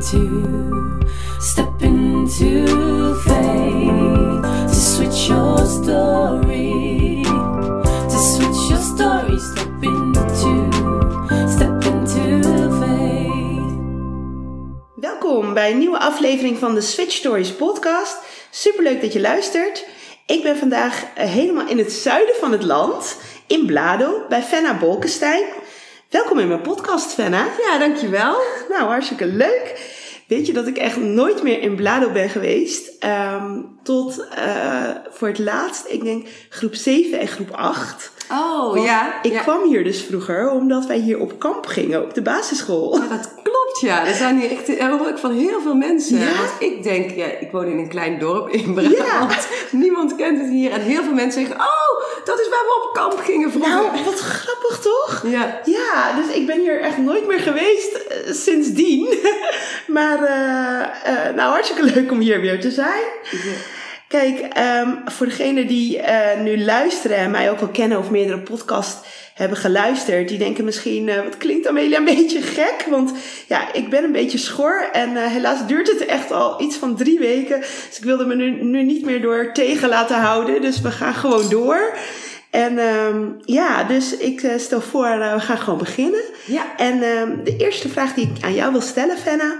into, step into faith to switch your story, to switch your story, step into, step. Welkom bij een nieuwe aflevering van de Switch Stories podcast. Superleuk dat je luistert. Ik ben vandaag eh, helemaal in het zuiden van het land, in Blado, bij Fenna Bolkestein. Welkom in mijn podcast, Fenna. Ja, dankjewel. Nou, hartstikke leuk. Weet je dat ik echt nooit meer in Blado ben geweest? Ehm, tot eh, voor het laatst, ik denk groep 7 en groep 8. Oh, Want ja. Ik ja. kwam hier dus vroeger omdat wij hier op kamp gingen, op de basisschool. Ja, dat klopt, ja. Er zijn hier echt, dat hoor ik van heel veel mensen. Ja? Want ik denk, ja, ik woon in een klein dorp in Brabant. Niemand kent het hier. En heel veel mensen zeggen, oh, dat is waar we op kamp gingen vroeger. Nou, wat grappig toch? Ja. Ja, dus ik ben hier echt nooit meer geweest eh, sindsdien. maar eh, eh, nou, hartstikke leuk om hier weer te zijn. Kijk, ehm, voor degenen die eh, nu luisteren en mij ook wel kennen of meerdere podcasts hebben geluisterd, die denken misschien, eh, wat klinkt Amelia een beetje gek? Want ja, ik ben een beetje schor en eh, helaas duurt het echt al iets van drie weken. Dus ik wilde me nu, nu niet meer door tegen laten houden, dus we gaan gewoon door. En ehm, ja, dus ik stel voor, we gaan gewoon beginnen. Ja. En ehm, de eerste vraag die ik aan jou wil stellen, Fenna.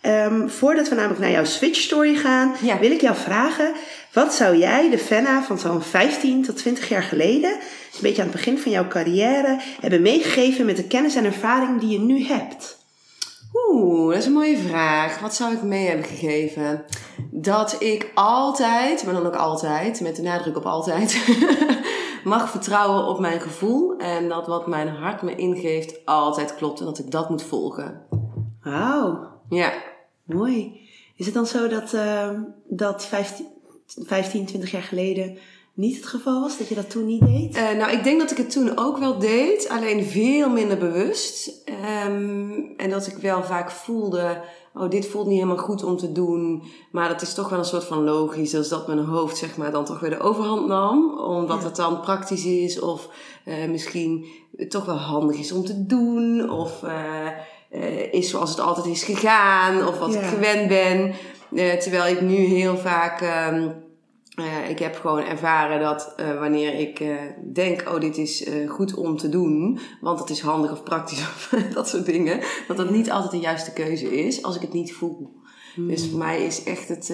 Ehm, voordat we namelijk naar jouw Switch Story gaan, Ja. wil ik jou vragen: wat zou jij, de Fenna van zo'n 15 tot 20 jaar geleden, een beetje aan het begin van jouw carrière, hebben meegegeven met de kennis en ervaring die je nu hebt? Oeh, dat is een mooie vraag. Wat zou ik mee hebben gegeven? Dat ik altijd, maar dan ook altijd, met de nadruk op altijd, mag vertrouwen op mijn gevoel. En dat wat mijn hart me ingeeft altijd klopt en dat ik dat moet volgen. Wauw, Ja. Mooi. Is het dan zo dat, ehm, dat 15, 15, 20 jaar geleden niet het geval was? Dat je dat toen niet deed? Eh, nou, ik denk dat ik het toen ook wel deed, alleen veel minder bewust. Ehm, en dat ik wel vaak voelde, oh, dit voelt niet helemaal goed om te doen. Maar dat is toch wel een soort van logisch, dus dat mijn hoofd zeg maar dan toch weer de overhand nam. Omdat Ja. het dan praktisch is of eh, misschien toch wel handig is om te doen. Of eh, eh, is zoals het altijd is gegaan, of wat Ja. ik gewend ben. Eh, terwijl ik nu heel vaak... ehm, eh, ik heb gewoon ervaren dat wanneer ik denk, oh, dit is goed om te doen, want het is handig of praktisch of dat soort dingen, dat dat niet altijd de juiste keuze is als ik het niet voel. Dus voor mij is echt het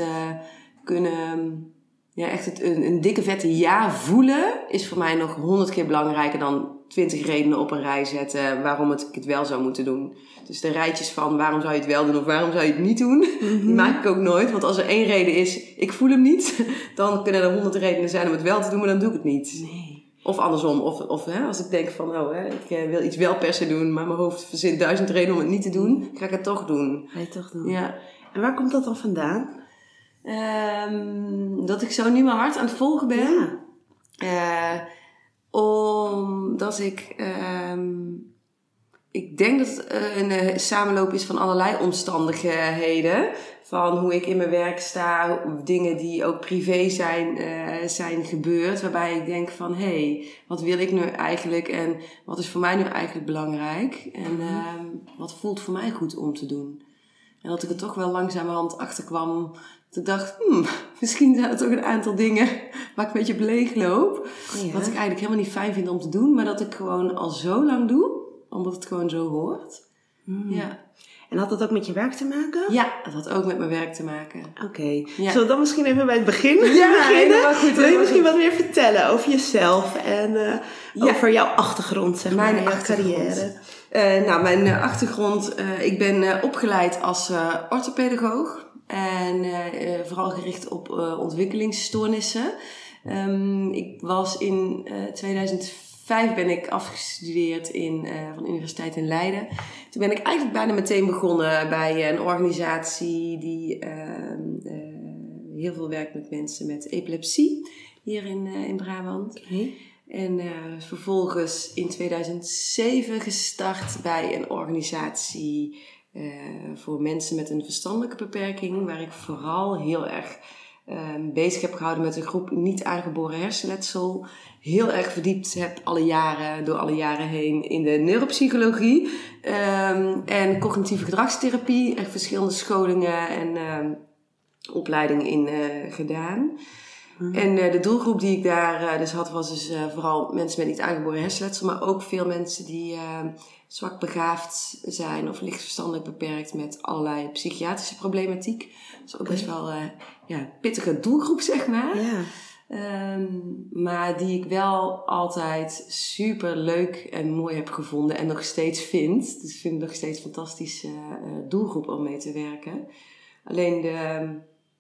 kunnen, ja, echt het, een, een dikke vette ja voelen, is voor mij nog honderd keer belangrijker dan twintig redenen op een rij zetten waarom het, ik het wel zou moeten doen. Dus de rijtjes van waarom zou je het wel doen of waarom zou je het niet doen, die maak ik ook nooit. Want als er één reden is, ik voel hem niet, dan kunnen er honderd redenen zijn om het wel te doen, maar dan doe ik het niet. Nee. Of andersom, of, of hè, als ik denk van, oh, hè, ik eh, wil iets wel per se doen, maar mijn hoofd verzint duizend redenen om het niet te doen, ga ik het toch doen. Ga je toch doen? Ja. En waar komt dat dan vandaan? Ehm, dat ik zo nu mijn hart aan het volgen ben. Ja. Eh, omdat ik. ehm, ik denk dat het eh, een eh, samenloop is van allerlei omstandigheden. Van hoe ik in mijn werk sta, dingen die ook privé zijn, eh, zijn gebeurd. Waarbij ik denk van, hé, hey, wat wil ik nu eigenlijk en wat is voor mij nu eigenlijk belangrijk? En ehm, wat voelt voor mij goed om te doen? En dat ik er toch wel langzamerhand achter kwam. Ik dacht, hmm, misschien zijn er toch een aantal dingen waar ik een beetje op leeg loop. Ja. Wat ik eigenlijk helemaal niet fijn vind om te doen. Maar dat ik gewoon al zo lang doe. Omdat het gewoon zo hoort. Ja. En had dat ook met je werk te maken? ja, dat had ook met mijn werk te maken. Oké. Ja. Zullen we dan misschien even bij het begin Ja, beginnen? helemaal goed, Wil je misschien goed. wat meer vertellen over jezelf en eh, Ja. over jouw achtergrond, zeg maar, Mijn jouw achtergrond. carrière? Eh, nou, mijn eh, achtergrond. ik ben opgeleid als orthopedagoog. En eh, eh, vooral gericht op eh, ontwikkelingsstoornissen. Ehm, ik was in eh 2005 ben ik afgestudeerd in, van de Universiteit in Leiden. Toen ben ik eigenlijk bijna meteen begonnen bij een organisatie die ehm, eh, heel veel werkt met mensen met epilepsie hier in, in Brabant. En vervolgens in 2007 gestart bij een organisatie eh, voor mensen met een verstandelijke beperking, waar ik vooral heel erg ehm, bezig heb gehouden met een groep niet aangeboren hersenletsel. Heel erg verdiept heb alle jaren, door alle jaren heen in de neuropsychologie ehm, en cognitieve gedragstherapie. Echt verschillende scholingen en ehm, opleidingen in eh, gedaan. En eh, de doelgroep die ik daar dus had, was dus vooral mensen met niet aangeboren hersenletsel, maar ook veel mensen die zwak begaafd zijn of licht verstandelijk beperkt met allerlei psychiatrische problematiek. Dat is ook best wel eh ja, pittige doelgroep, zeg maar. Ja. Ehm, maar die ik wel altijd super leuk en mooi heb gevonden en nog steeds vind. Dus ik vind het nog steeds een fantastische eh, doelgroep om mee te werken. Alleen de,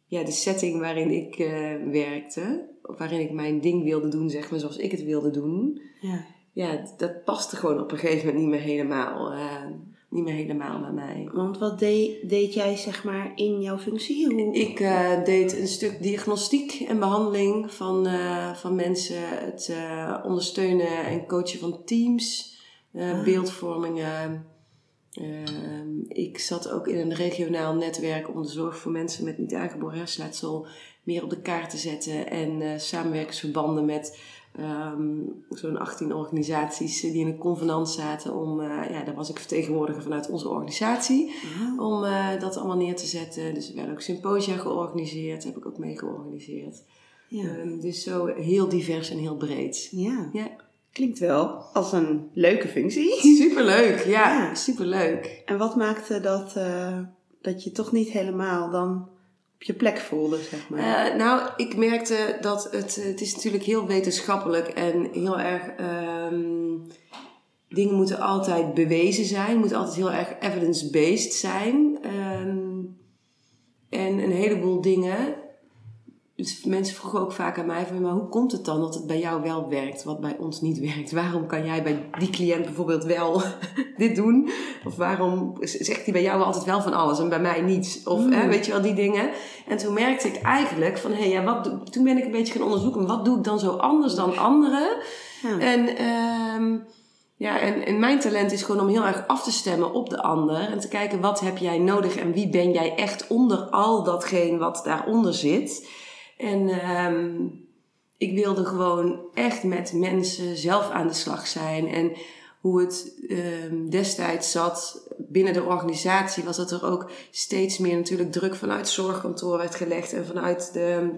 ja, de setting waarin ik eh, werkte, waarin ik mijn ding wilde doen, zeg maar zoals ik het wilde doen, ja. Ja, dat paste gewoon op een gegeven moment niet meer helemaal, eh, niet meer helemaal bij mij. Want wat deed, deed jij zeg maar in jouw functie? Hoe... Ik eh, deed een stuk diagnostiek en behandeling van, eh, van mensen. Het ondersteunen en coachen van teams. Ah. Beeldvormingen. Ehm, ik zat ook in een regionaal netwerk om de zorg voor mensen met niet aangeboren hersenletsel meer op de kaart te zetten. En samenwerkingsverbanden met ehm, zo'n 18 organisaties die in een convenant zaten. Om, eh, ja, daar was ik vertegenwoordiger vanuit onze organisatie Ah, om eh, dat allemaal neer te zetten. Dus er werden ook symposia georganiseerd, heb ik ook mee georganiseerd. ja. Ehm, dus zo heel divers en heel breed. ja. Ja, Klinkt wel als een leuke functie. superleuk. Ja, Ja. superleuk. En wat maakte dat, eh, dat je toch niet helemaal dan je plek voelde, zeg maar? Eh, nou, ik merkte dat het, het is natuurlijk heel wetenschappelijk en heel erg... ehm, dingen moeten altijd bewezen zijn, moeten altijd heel erg evidence-based zijn. Ehm, en een heleboel dingen. Dus mensen vroegen ook vaak aan mij van, maar hoe komt het dan dat het bij jou wel werkt, wat bij ons niet werkt? Waarom kan jij bij die cliënt bijvoorbeeld wel dit doen? Of waarom zegt hij bij jou altijd wel van alles en bij mij niets? Of Mm. hè, weet je wel, die dingen. En toen merkte ik eigenlijk van, hé, hey, ja, wat toen ben ik een beetje gaan onderzoeken, wat doe ik dan zo anders dan anderen? ja. En, ehm, ja, en, en mijn talent is gewoon om heel erg af te stemmen op de ander. En te kijken wat heb jij nodig en wie ben jij echt onder al datgene wat daaronder zit. En ehm, ik wilde gewoon echt met mensen zelf aan de slag zijn. En hoe het ehm, destijds zat binnen de organisatie, was dat er ook steeds meer natuurlijk druk vanuit zorgkantoor werd gelegd en vanuit de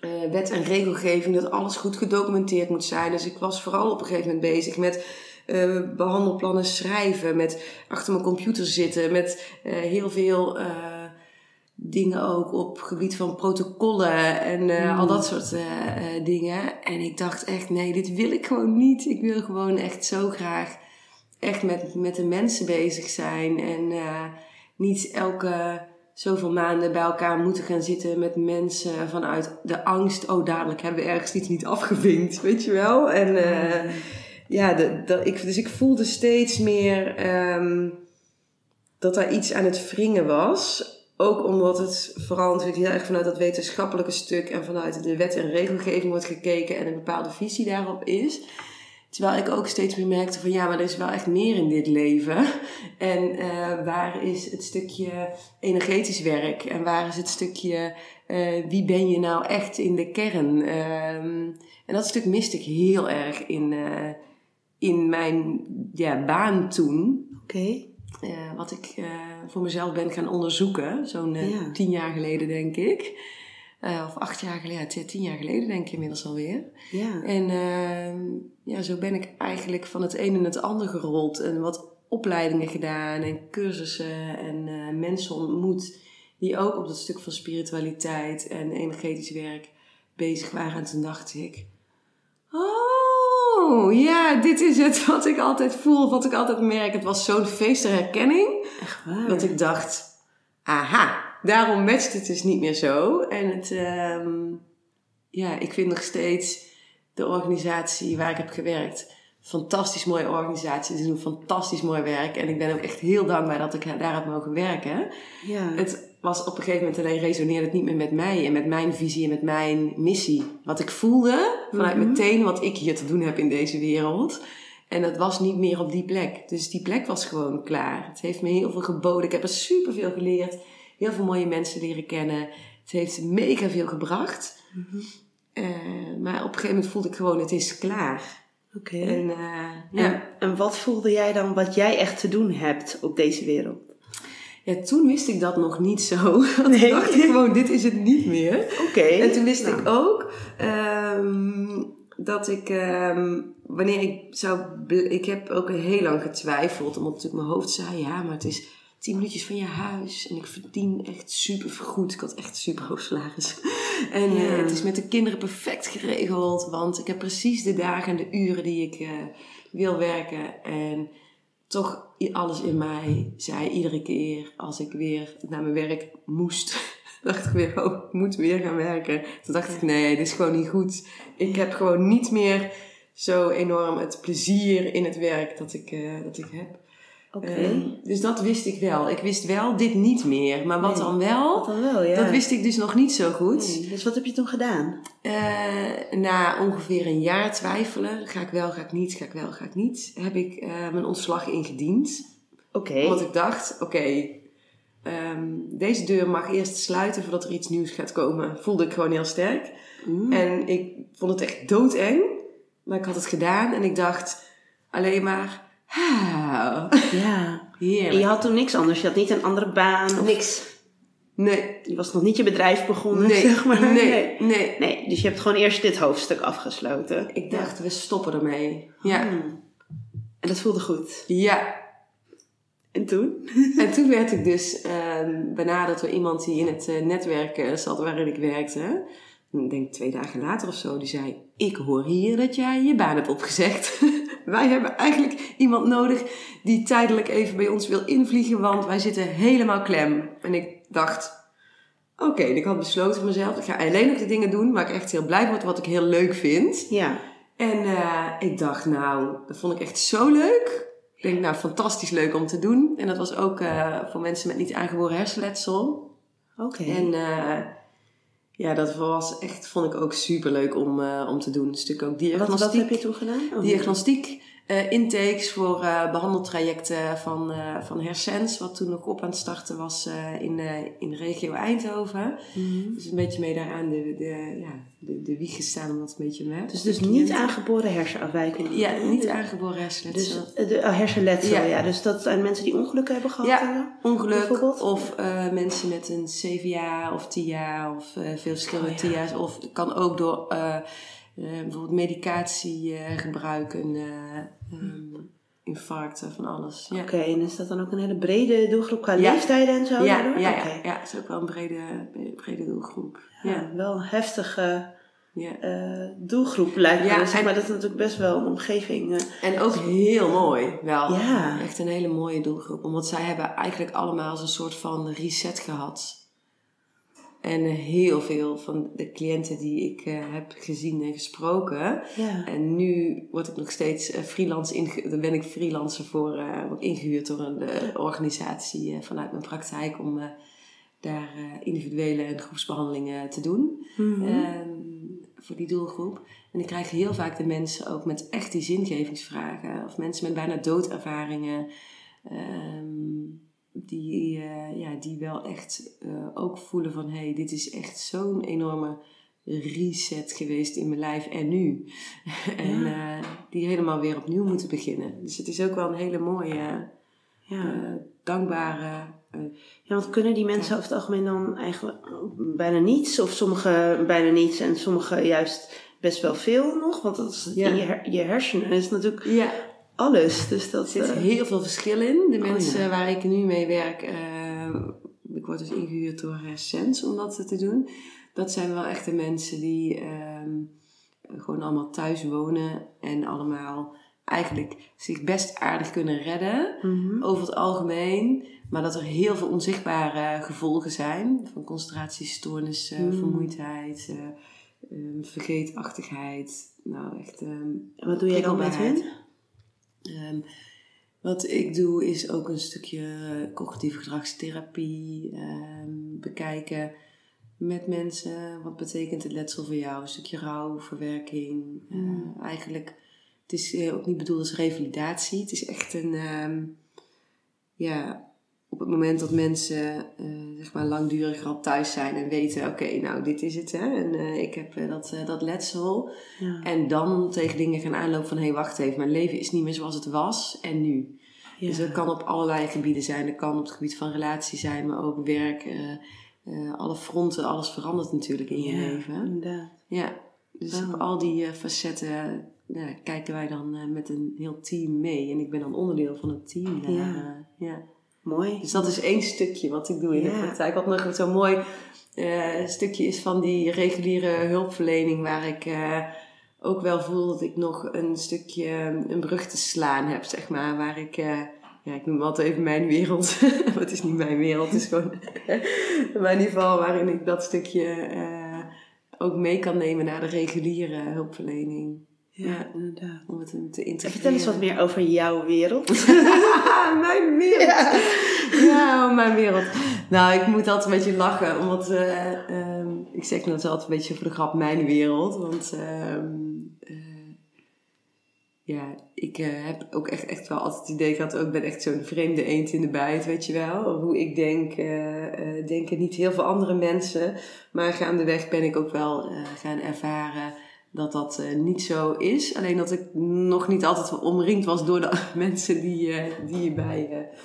eh, wet en regelgeving dat alles goed gedocumenteerd moet zijn. Dus ik was vooral op een gegeven moment bezig met eh, behandelplannen schrijven, met achter mijn computer zitten, met eh, heel veel dingen ook op gebied van protocollen en eh, al dat soort eh, eh, dingen. En ik dacht echt, nee, dit wil ik gewoon niet. Ik wil gewoon echt zo graag echt met, met de mensen bezig zijn en niet elke zoveel maanden bij elkaar moeten gaan zitten met mensen vanuit de angst. Oh, dadelijk hebben we ergens iets niet afgevinkt, weet je wel? En eh, ja, de, de, ik, dus ik voelde steeds meer ehm, dat daar iets aan het wringen was. Ook omdat het vooral natuurlijk heel erg vanuit dat wetenschappelijke stuk en vanuit de wet en regelgeving wordt gekeken en een bepaalde visie daarop is. Terwijl ik ook steeds meer merkte van ja, maar er is wel echt meer in dit leven. En eh, waar is het stukje energetisch werk? En waar is het stukje eh, wie ben je nou echt in de kern? Ehm, en dat stuk miste ik heel erg in, eh, in mijn ja, baan toen. Oké. Wat ik voor mezelf ben gaan onderzoeken. Zo'n eh, Ja. tien jaar geleden, denk ik. Eh, of acht jaar geleden, ja, tien- jaar geleden denk ik inmiddels alweer. Ja. En ehm, ja, zo ben ik eigenlijk van het een in het ander gerold. En wat opleidingen gedaan en cursussen en eh, mensen ontmoet. Die ook op dat stuk van spiritualiteit en energetisch werk bezig waren. En toen dacht ik... Oh, ja, dit is het wat ik altijd voel, wat ik altijd merk. Het was zo'n feest der herkenning. Echt waar. Dat ik dacht, aha, daarom matcht het dus niet meer zo. En het, ehm, ja, ik vind nog steeds de organisatie waar ik heb gewerkt, fantastisch mooie organisatie. Ze doen fantastisch mooi werk. En ik ben ook echt heel dankbaar dat ik daar heb mogen werken. Ja. Het was op een gegeven moment alleen resoneerde het niet meer met mij en met mijn visie en met mijn missie. Wat ik voelde vanuit Mhm. meteen wat ik hier te doen heb in deze wereld. En dat was niet meer op die plek. Dus die plek was gewoon klaar. Het heeft me heel veel geboden. Ik heb er superveel geleerd. Heel veel mooie mensen leren kennen. Het heeft mega veel gebracht. Mhm. Eh, maar op een gegeven moment voelde ik gewoon, het is klaar. Oké. En eh, ja. En, en wat voelde jij dan wat jij echt te doen hebt op deze wereld? Ja, toen wist ik dat nog niet zo. Nee. toen dacht ik gewoon, dit is het niet meer. Oké. En toen wist Nou, ik ook ehm, dat ik, ehm, wanneer ik zou, ik heb ook heel lang getwijfeld, omdat natuurlijk mijn hoofd zei, ja, maar het is tien minuutjes van je huis en ik verdien echt super goed. Ik had echt super hoog salaris. En Ja. eh, het is met de kinderen perfect geregeld, want ik heb precies de dagen en de uren die ik eh, wil werken. En toch alles in mij zei iedere keer als ik weer naar mijn werk moest, dacht ik weer, oh, ik moet weer gaan werken. Toen dacht ik, nee, dit is gewoon niet goed. Ik heb gewoon niet meer zo enorm het plezier in het werk dat ik, eh, dat ik heb. Ehm, dus dat wist ik wel. Ik wist wel dit niet meer. Maar wat Nee. dan wel, Wat dan wel, ja. dat wist ik dus nog niet zo goed. Nee, Dus wat heb je toen gedaan? Eh, na ongeveer een jaar twijfelen, ga ik wel, ga ik niet, ga ik wel, ga ik niet, heb ik eh, mijn ontslag ingediend. Oké. Omdat ik dacht, oké, ehm, deze deur mag eerst sluiten voordat er iets nieuws gaat komen. Voelde ik gewoon heel sterk. Mm. En ik vond het echt doodeng. Maar ik had het gedaan en ik dacht alleen maar, Ja. heerlijk. En je had toen niks anders. Je had niet een andere baan. Of, Niks. Nee, Je was nog niet je bedrijf begonnen, nee, zeg maar. nee, nee. Nee, dus je hebt gewoon eerst dit hoofdstuk afgesloten. Ik dacht, we stoppen ermee. Ja. Hmm. En dat voelde goed. Ja, En toen? En toen werd ik dus ehm, benaderd door iemand die in het eh, netwerk eh, zat waarin ik werkte. Ik denk twee dagen later of zo. Die zei, ik hoor hier dat jij je baan hebt opgezegd. wij hebben eigenlijk iemand nodig die tijdelijk even bij ons wil invliegen, want wij zitten helemaal klem. En ik dacht, oké, ik had besloten voor mezelf, ik ga alleen nog de dingen doen waar ik echt heel blij word, wat ik heel leuk vind. Ja. En eh, ik dacht, nou, dat vond ik echt zo leuk. Ik denk, nou, fantastisch leuk om te doen. En dat was ook eh, voor mensen met niet aangeboren hersenletsel. Oké. En eh, ja, dat was echt, vond ik ook super leuk om, eh, om te doen. Een stuk ook Wat, diagnostiek. wat heb je toen gedaan? Oh. Diagnostiek, eh, intakes voor eh, behandeltrajecten van, eh van Hersens, wat toen nog op aan het starten was eh, in, eh, in de regio Eindhoven. Mhm. Dus een beetje mee daaraan de, de, ja, de, de wieg gestaan om dat een beetje mee. Dus, dus niet aangeboren hersenafwijking. Ja, niet aangeboren hersenletsel. Dus de oh, hersenletsel, ja. Ja. Dus dat zijn mensen die ongelukken hebben gehad. Ja. Ongeluk of eh, mensen met een CVA of TIA of veel verschillende Oh, ja. TIA's. Of het kan ook door bijvoorbeeld medicatie eh, gebruiken, eh, ehm, infarcten, van alles. Ja. Oké, en is dat dan ook een hele brede doelgroep qua Ja. leeftijden en zo? Ja, ja, daardoor? ja, ja, het is ook wel een brede, brede doelgroep. Ja, wel een heftige eh, doelgroep lijkt me. Ja, Dus zeg maar, dat is natuurlijk best wel een omgeving. eh. En ook heel mooi, wel. Ja. Echt een hele mooie doelgroep. Omdat zij hebben eigenlijk allemaal een soort van reset gehad. En heel veel van de cliënten die ik eh, heb gezien en gesproken. ja. En nu word ik nog steeds eh, freelance inge- ben ik freelancer voor, word ingehuurd door een organisatie vanuit mijn praktijk om daar individuele en groepsbehandelingen te doen. Mhm. Ehm, voor die doelgroep. En ik krijg heel vaak de mensen ook met echt die zingevingsvragen. Of mensen met bijna doodervaringen. ehm, die, eh, ja, die wel echt eh, ook voelen van... hé, hey, dit is echt zo'n enorme reset geweest in mijn lijf en nu. en eh, die helemaal weer opnieuw moeten beginnen. Dus het is ook wel een hele mooie, ja. dankbare... ja, want kunnen die mensen over het algemeen dan eigenlijk bijna niets? Of sommige bijna niets en sommige juist best wel veel nog? Want dat is, Ja. je, her- je hersenen is natuurlijk ja, alles. Dus dat, Er zit eh, heel veel verschil in. De Oh, mensen ja. waar ik nu mee werk, eh, ik word dus ingehuurd door Essence om dat te doen. Dat zijn wel echt de mensen die ehm, gewoon allemaal thuis wonen en allemaal eigenlijk zich best aardig kunnen redden mhm. over het algemeen. Maar dat er heel veel onzichtbare gevolgen zijn. Van concentratiestoornissen, Mm. vermoeidheid, eh, ehm, vergeetachtigheid. Nou, echt... ehm, En wat doe jij dan met hen? Ehm, wat ik doe is ook een stukje cognitieve gedragstherapie ehm, bekijken met mensen. Wat betekent het letsel voor jou? Een stukje rouw, verwerking. Mm. Eh, eigenlijk, het is eh, ook niet bedoeld als revalidatie. Het is echt een, ehm, ja, op het moment dat mensen eh, zeg maar langdurig al thuis zijn en weten, oké, nou dit is het hè, en eh, ik heb eh, dat, dat letsel. Ja. En dan tegen dingen gaan aanlopen van, hé hey, wacht even, mijn leven is niet meer zoals het was en nu. Ja. Dus dat kan op allerlei gebieden zijn. Dat kan op het gebied van relatie zijn, maar ook werk. alle fronten, alles verandert natuurlijk in je Ja, leven. inderdaad. Ja, dus Wauw. op al die facetten kijken wij dan met een heel team mee. En ik ben dan onderdeel van het team daar. Ja. Mooi. Dus dat is één stukje wat ik doe in de praktijk. Wat nog zo'n mooi eh, stukje is van die reguliere hulpverlening, waar ik eh, ook wel voel dat ik nog een stukje een brug te slaan heb, zeg maar. Waar ik, eh, ja, ik noem altijd even mijn wereld. maar het is niet mijn wereld, het is gewoon mijn niveau waarin ik dat stukje ook mee kan nemen naar de reguliere hulpverlening. Ja, inderdaad. Om het te En integreren. vertel eens wat meer over jouw wereld. mijn wereld. Ja, oh, mijn wereld. Nou, ik moet altijd een beetje lachen, omdat eh, ehm, ik zeg net altijd een beetje voor de grap mijn wereld. Want ehm, eh, ja, ik eh, heb ook echt, echt wel altijd het idee gehad, ook ik ben echt zo'n vreemde eend in de bijt, weet je wel. Hoe ik denk, denken niet heel veel andere mensen. Maar gaandeweg ben ik ook wel gaan ervaren dat dat eh, niet zo is. Alleen dat ik nog niet altijd omringd was door de mensen die, eh, die, bij, eh,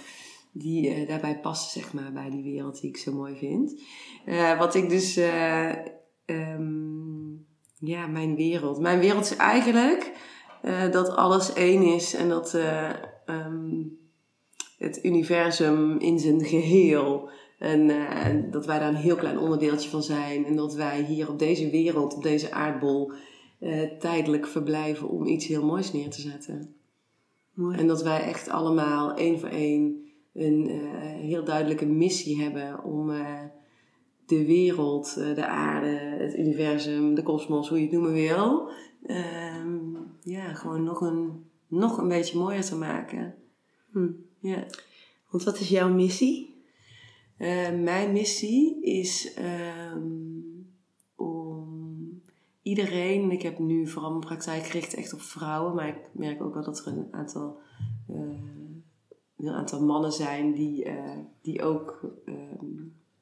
die daarbij passen, zeg maar, bij die wereld die ik zo mooi vind. Wat ik dus, eh, ehm, ja, mijn wereld. Mijn wereld is eigenlijk dat alles één is en dat eh, ehm, het universum in zijn geheel. En dat wij daar een heel klein onderdeeltje van zijn. En dat wij hier op deze wereld, op deze aardbol, tijdelijk verblijven om iets heel moois neer te zetten. Mooi. En dat wij echt allemaal één voor één een eh, heel duidelijke missie hebben om eh, de wereld, eh, de aarde, het universum, de kosmos, hoe je het noemen wil, ehm, ja, gewoon nog een, nog een beetje mooier te maken. Hm. Ja. Want wat is jouw missie? Eh, mijn missie is ehm, iedereen, ik heb nu vooral mijn praktijk gericht echt op vrouwen, maar ik merk ook wel dat er een aantal, eh, een aantal mannen zijn die, eh, die ook ehm,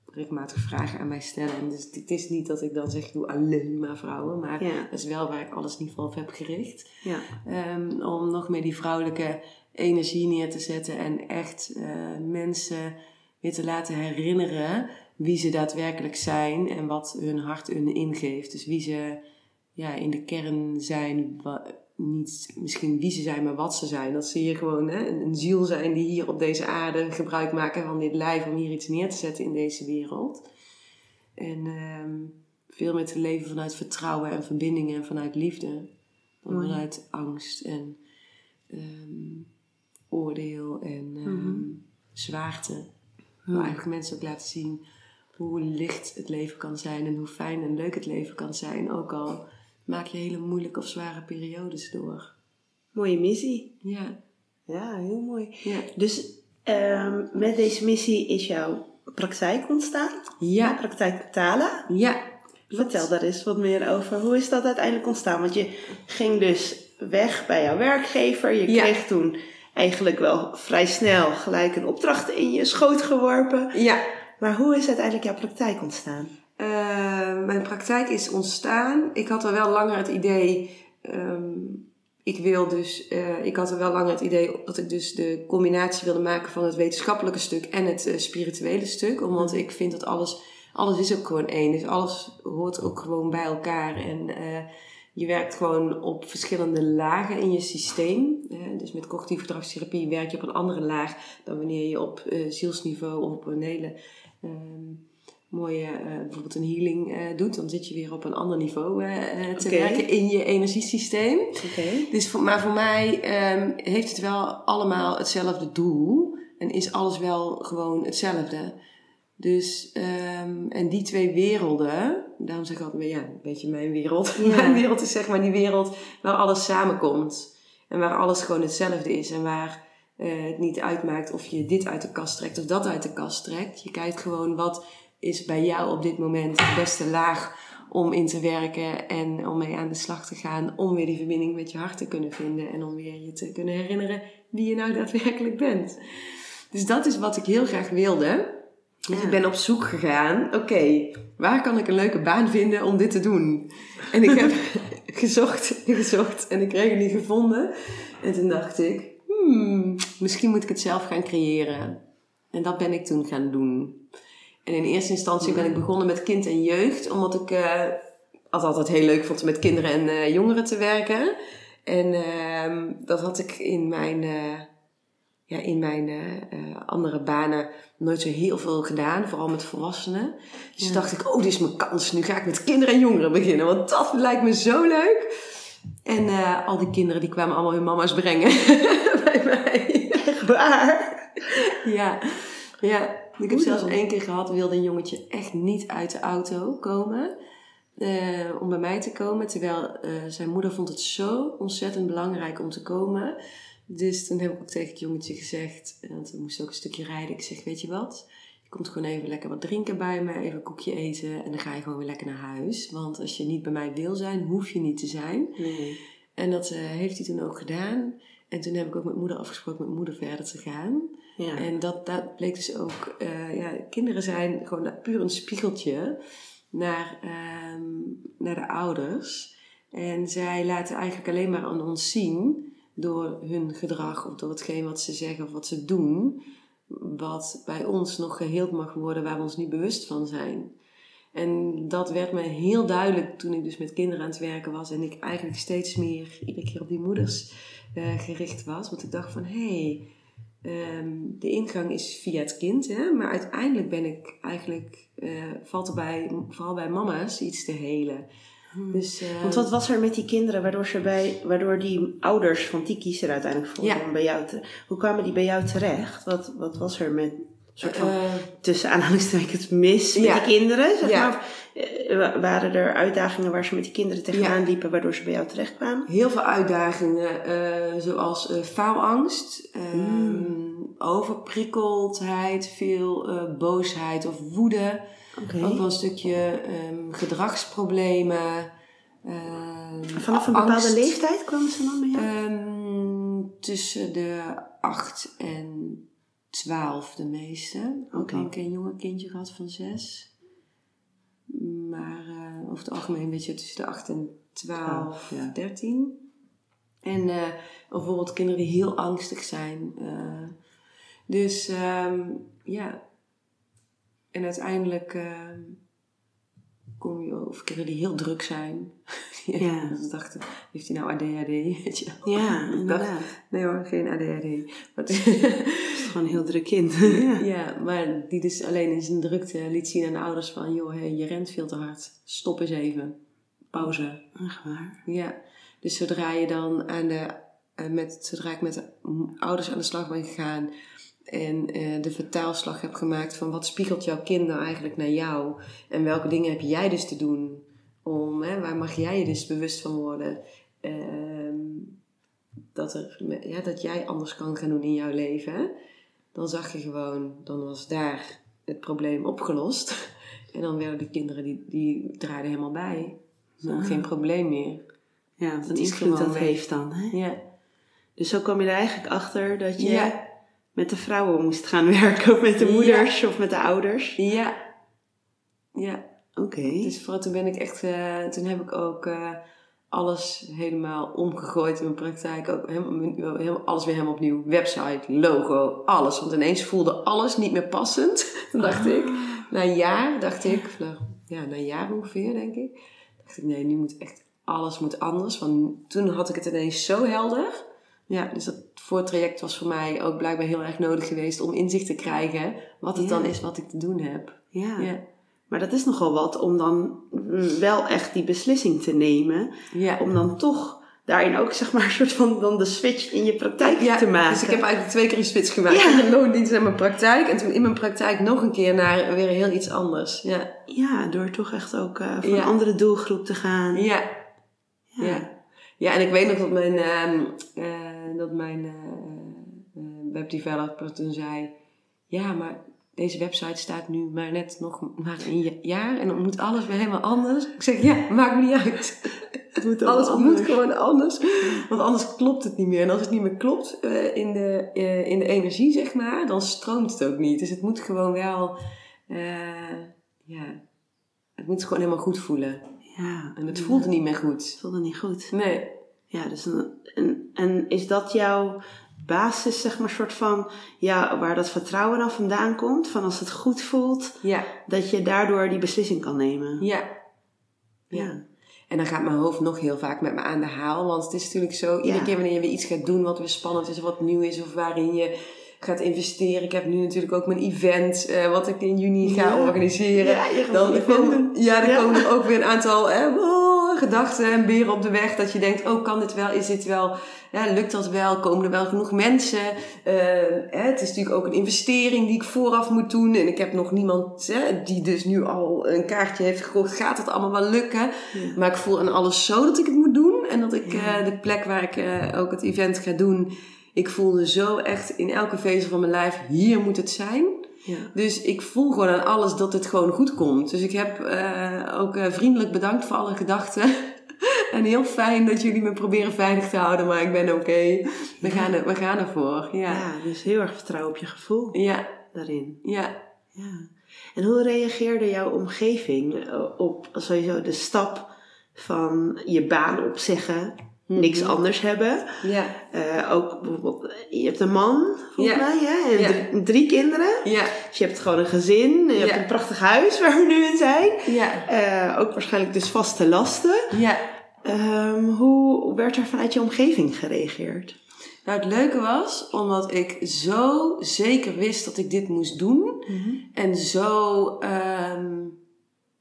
regelmatig vragen aan mij stellen. En dus het is niet dat ik dan zeg, ik doe alleen maar vrouwen, maar Ja. dat is wel waar ik alles in ieder geval op heb gericht. Ja. Ehm, om nog meer die vrouwelijke energie neer te zetten en echt eh, mensen weer te laten herinneren wie ze daadwerkelijk zijn en wat hun hart hun ingeeft. Dus wie ze ja, in de kern zijn, niet misschien wie ze zijn, maar wat ze zijn. Dat ze hier gewoon hè, een, ziel zijn die hier op deze aarde gebruik maken van dit lijf om hier iets neer te zetten in deze wereld. En ehm, veel meer te leven vanuit vertrouwen en verbindingen en vanuit liefde. Dan vanuit angst en ehm, oordeel en ehm, Mhm. zwaarte. Ik wil eigenlijk mensen ook laten zien hoe licht het leven kan zijn en hoe fijn en leuk het leven kan zijn. Ook al maak je hele moeilijke of zware periodes door. Mooie missie. Ja, Ja, heel mooi. ja. Dus ehm, met deze missie is jouw praktijk ontstaan. Ja, Praktijk Tala. ja. Vertel daar eens wat meer over. Hoe is dat uiteindelijk ontstaan? Want je ging dus weg bij jouw werkgever. Je Ja. kreeg toen eigenlijk wel vrij snel gelijk een opdracht in je schoot geworpen. Ja, Maar hoe is uiteindelijk jouw praktijk ontstaan? Eh, mijn praktijk is ontstaan. Ik had er wel langer het idee. ehm, ik wil dus. eh, ik had er wel langer het idee dat ik dus de combinatie wilde maken van het wetenschappelijke stuk en het eh, spirituele stuk. Omdat ik vind dat alles. Alles is ook gewoon één. Dus alles hoort ook gewoon bij elkaar. En je werkt gewoon op verschillende lagen in je systeem. Dus met cognitieve gedragstherapie werk je op een andere laag dan wanneer je op zielsniveau of op een hele ehm, mooie, eh, bijvoorbeeld een healing eh, doet. Dan zit je weer op een ander niveau eh, te werken in je energiesysteem. Oké. Dus voor, maar voor mij ehm, heeft het wel allemaal hetzelfde doel. En is alles wel gewoon hetzelfde. Dus, ehm, en die twee werelden, daarom zeg ik altijd, ja, een beetje mijn wereld. Ja. Mijn wereld is zeg maar die wereld waar alles samenkomt. En waar alles gewoon hetzelfde is. En waar eh, het niet uitmaakt of je dit uit de kast trekt of dat uit de kast trekt. Je kijkt gewoon wat is bij jou op dit moment de beste laag om in te werken en om mee aan de slag te gaan. Om weer die verbinding met je hart te kunnen vinden. En om weer je te kunnen herinneren wie je nou daadwerkelijk bent. Dus dat is wat ik heel graag wilde. Dus Ja. ik ben op zoek gegaan. Oké, waar kan ik een leuke baan vinden om dit te doen? En ik heb gezocht en gezocht en ik kreeg het niet gevonden. En toen dacht ik, hmm, misschien moet ik het zelf gaan creëren. En dat ben ik toen gaan doen. En in eerste instantie ben ik begonnen met kind en jeugd, omdat ik het altijd heel leuk vond om met kinderen en eh, jongeren te werken. En ehm, dat had ik in mijn, eh, ja, in mijn andere banen nooit zo heel veel gedaan, vooral met volwassenen. Dus dacht ik, oh, dit is mijn kans. Nu ga ik met kinderen en jongeren beginnen, want dat lijkt me zo leuk. En eh, al die kinderen die kwamen allemaal hun mama's brengen bij mij. Echt waar. Ja, ja. Ik heb zelfs één keer gehad, wilde een jongetje echt niet uit de auto komen. eh, om bij mij te komen. Terwijl eh, zijn moeder vond het zo ontzettend belangrijk om te komen. Dus toen heb ik ook tegen het jongetje gezegd, want we moesten ook een stukje rijden. Ik zeg, weet je wat? Komt gewoon even lekker wat drinken bij me, even een koekje eten. En dan ga je gewoon weer lekker naar huis. Want als je niet bij mij wil zijn, hoef je niet te zijn. Nee. En dat eh, heeft hij toen ook gedaan. En toen heb ik ook met moeder afgesproken met moeder verder te gaan. Ja. En dat, dat bleek dus ook, eh, ja, kinderen zijn gewoon puur een spiegeltje naar, ehm, naar de ouders. En zij laten eigenlijk alleen maar aan ons zien, door hun gedrag of door hetgeen wat ze zeggen of wat ze doen, wat bij ons nog geheeld mag worden waar we ons niet bewust van zijn. En dat werd me heel duidelijk toen ik dus met kinderen aan het werken was en ik eigenlijk steeds meer iedere keer op die moeders eh, gericht was. Want ik dacht van, hé, hey, Ehm, de ingang is via het kind, hè? maar uiteindelijk ben ik eigenlijk, eh, valt er bij, vooral bij mama's iets te helen. Dus, eh, Want wat was er met die kinderen waardoor, ze bij, waardoor die ouders van Tiki's er uiteindelijk voor Ja. bij jou te, Hoe kwamen die bij jou terecht? Wat, wat was er met soort van eh, tussen aanhalingstekens mis met Ja. die kinderen? Zeg Ja. maar, Of, eh, wa- waren er uitdagingen waar ze met die kinderen tegenaan liepen waardoor ze bij jou terechtkwamen? heel veel uitdagingen, zoals faalangst, ehm, overprikkeldheid, veel boosheid of woede. Ook wel een stukje ehm, gedragsproblemen. ehm, Vanaf een bepaalde leeftijd kwamen ze dan bij jou? Ehm, tussen de 8 en 12 de meeste. Ook Oké. al een jonger kindje gehad van 6. Maar eh, over het algemeen een beetje tussen de 8 en 12, 12, ja. 13. En eh, bijvoorbeeld kinderen die heel angstig zijn. eh. dus ja. En uiteindelijk ehm, kom je over kinderen die heel druk zijn. Ja. Dus ik dacht, heeft hij nou ADHD? Weet je? wel? Ja, inderdaad. Nee hoor, geen ADHD. Maar Het is gewoon een heel druk kind. ja. ja, maar die dus alleen in zijn drukte liet zien aan de ouders van... joh, je rent veel te hard. Stop eens even. Pauze. Echt waar. Ja. Dus zodra je dan aan de... eh, Met, zodra ik met de ouders aan de slag ben gegaan... en eh, de vertaalslag heb gemaakt van... wat spiegelt jouw kind nou eigenlijk naar jou? En welke dingen heb jij dus te doen? Om, hè, waar mag jij je dus bewust van worden? Ehm, dat, er, ja, dat jij anders kan gaan doen in jouw leven. Dan zag je gewoon, dan was daar het probleem opgelost. En dan werden de kinderen, die, die draaiden helemaal bij. Dan Ah. geen probleem meer. Ja, wat invloed dat heeft dan. Hè? Ja. Dus zo kwam je er eigenlijk achter dat je Ja. Met de vrouwen moest gaan werken. Of met de Ja. moeders of met de ouders. Ja. Ja. Oké. Dus vooral toen ben ik echt, eh, toen heb ik ook eh, alles helemaal omgegooid in mijn praktijk. Ook helemaal, helemaal, alles weer helemaal opnieuw. Website, logo, alles. Want ineens voelde alles niet meer passend. Toen dacht ik, na een jaar dacht ik, nou, ja, na een jaar ongeveer denk ik. Dacht ik, nee, nu moet echt, alles moet anders. Want toen had ik het ineens zo helder. Ja, dus dat voortraject was voor mij ook blijkbaar heel erg nodig geweest om inzicht te krijgen wat het Ja. dan is wat ik te doen heb. Ja. Ja. Maar dat is nogal wat om dan wel echt die beslissing te nemen. Ja. Om dan toch daarin ook zeg maar een soort van dan de switch in je praktijk Ja, te maken. dus ik heb eigenlijk twee keer een switch gemaakt. Ja. De loondienst naar mijn praktijk. En toen in mijn praktijk nog een keer naar weer heel iets anders. Ja, Ja, door toch echt ook eh, voor Ja. een andere doelgroep te gaan. ja, ja. ja. en ik weet nog dat mijn, ehm, eh, dat mijn eh, eh, webdeveloper toen zei... Ja, maar deze website staat nu maar net nog maar een ja- jaar. En dan moet alles weer helemaal anders. Ik zeg, ja, maakt me niet uit. Het moet Alles moet gewoon anders. Want anders klopt het niet meer. En als het niet meer klopt eh, in, de, eh, in de energie, zeg maar, dan stroomt het ook niet. Dus het moet gewoon wel, eh, ja, het moet gewoon helemaal goed voelen. Ja. En het voelde niet meer goed. Het voelde niet goed. Nee. Ja, dus een, en, en is dat jouw basis, zeg maar, soort van, ja, waar dat vertrouwen dan vandaan komt? Van als het goed voelt, Ja, dat je daardoor die beslissing kan nemen? ja. Ja. En dan gaat mijn hoofd nog heel vaak met me aan de haal. Want het is natuurlijk zo, iedere Ja. keer wanneer je weer iets gaat doen wat weer spannend is of wat nieuw is of waarin je gaat investeren. Ik heb nu natuurlijk ook mijn event, eh, wat ik in juni ga Ja. organiseren. Ja, dan komen, ja, dan komen er ook weer een aantal oh, gedachten en beren op de weg. Dat je denkt, oh kan dit wel, is dit wel, ja, lukt dat wel, komen er wel genoeg mensen. Eh, hè, het is natuurlijk ook een investering die ik vooraf moet doen. En ik heb nog niemand hè, die dus nu al een kaartje heeft gekocht. Gaat het allemaal wel lukken? Ja. Maar ik voel aan alles zo dat ik het moet doen. En dat ik Ja. eh, de plek waar ik eh, ook het event ga doen. Ik voelde zo echt in elke vezel van mijn lijf, hier moet het zijn. Ja. Dus ik voel gewoon aan alles dat het gewoon goed komt. Dus ik heb eh, ook eh, vriendelijk bedankt voor alle gedachten. en heel fijn dat jullie me proberen veilig te houden, maar ik ben oké. We, gaan we gaan ervoor. Ja. ja, dus heel erg vertrouwen op je gevoel Ja. daarin. Ja. Ja. En hoe reageerde jouw omgeving eh, op sowieso de stap van je baan opzeggen, niks Mhm. anders hebben? Ja. Eh, ook bijvoorbeeld, je hebt een man, volgens Ja. mij, hè? En Ja. drie, drie kinderen. Ja. Dus je hebt gewoon een gezin, je hebt een prachtig huis waar we nu in zijn. Ja. Eh, ook waarschijnlijk dus vaste lasten. Ja. Ehm, hoe werd er vanuit je omgeving gereageerd? Nou, het leuke was, omdat ik zo zeker wist dat ik dit moest doen. En zo ehm,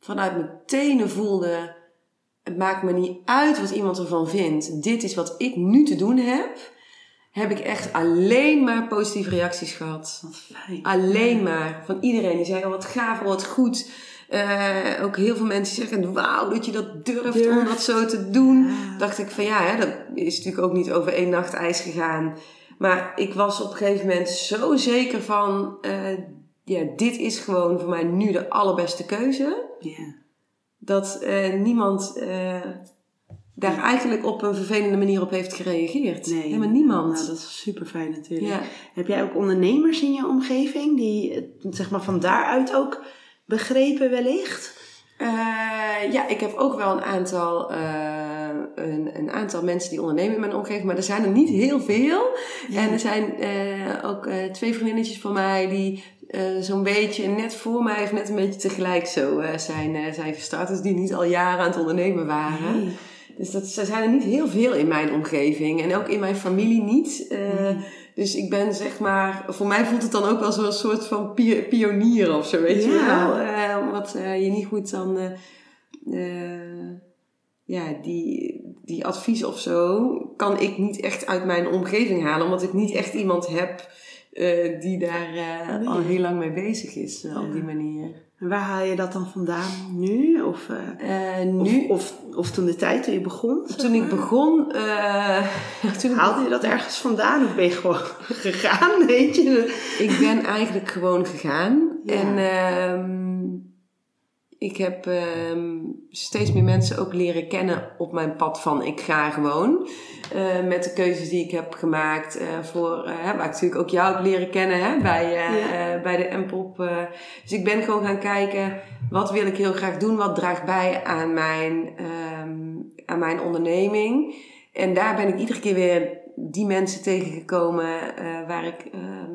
vanuit mijn tenen voelde, het maakt me niet uit wat iemand ervan vindt. Dit is wat ik nu te doen heb. Heb ik echt alleen maar positieve reacties gehad. Wat fijn. Alleen maar. Van iedereen. Die zei, oh, wat gaaf, oh, wat goed. Eh, ook heel veel mensen zeggen, wauw, dat je dat durft, Durft. om dat zo te doen. Ja. Dacht ik van, ja, hè, dat is natuurlijk ook niet over één nacht ijs gegaan. Maar ik was op een gegeven moment zo zeker van, eh, ja, dit is gewoon voor mij nu de allerbeste keuze. Ja. Dat eh, niemand eh, daar eigenlijk op een vervelende manier op heeft gereageerd. Nee. Helemaal niemand. Nou, dat is super fijn natuurlijk. ja. Heb jij ook ondernemers in je omgeving die het, zeg maar van daaruit ook begrepen wellicht? Eh, ja, ik heb ook wel een aantal, een, een aantal mensen die ondernemen in mijn omgeving, maar er zijn er niet heel veel. En er zijn ook twee vriendinnetjes van mij die eh, zo'n beetje net voor mij of net een beetje tegelijk zo eh, zijn, eh, zijn gestart. Dus die niet al jaren aan het ondernemen waren. Nee. Dus dat, er zijn er niet heel veel in mijn omgeving en ook in mijn familie niet. Nee. Dus ik ben zeg maar, voor mij voelt het dan ook wel zo'n soort van pio- pionier of zo, weet je Ja. wel. Eh, wat eh, je niet goed dan, ja, die, die advies of zo kan ik niet echt uit mijn omgeving halen, omdat ik niet echt iemand heb eh, die daar eh, Nee. al heel lang mee bezig is eh, op die manier. En waar haal je dat dan vandaan nu? Of, nu, of, of, of toen de tijd, toen je begon? toen ik begon, Haalde je dat ergens vandaan of ben je gewoon gegaan? Weet je? Ik ben eigenlijk gewoon gegaan. Ja. En ehm, ik heb ehm, steeds meer mensen ook leren kennen op mijn pad van ik ga gewoon. Eh, met de keuzes die ik heb gemaakt eh, voor, eh, waar ik natuurlijk ook jou heb leren kennen hè, bij, Ja. bij de M-pop. dus ik ben gewoon gaan kijken, wat wil ik heel graag doen? Wat draagt bij aan mijn, ehm, aan mijn onderneming? En daar ben ik iedere keer weer die mensen tegengekomen waar, ik, ehm,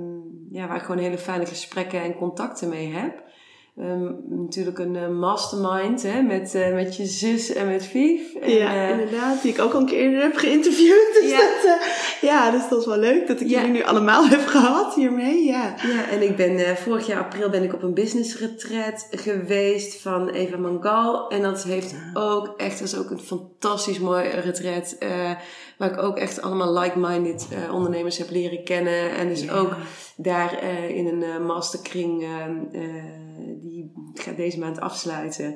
ja, waar ik gewoon hele fijne gesprekken en contacten mee heb. Ehm, natuurlijk een eh, mastermind hè, met, eh, met je zus en met Vief. En, ja, eh, inderdaad. Die ik ook al een keer eerder heb geïnterviewd. Dus Ja. dat, ja, dus dat is wel leuk dat ik Ja. jullie nu allemaal heb gehad hiermee. Ja. Ja, en ik ben vorig jaar april ben ik op een business retreat geweest van Eva Mangal. En dat heeft ook echt, dat is ook een fantastisch mooi retreat. Waar ik ook echt allemaal like-minded eh, ondernemers heb leren kennen. En dus Ja. ook daar eh, in een eh, masterkring, eh, eh, die gaat deze maand afsluiten.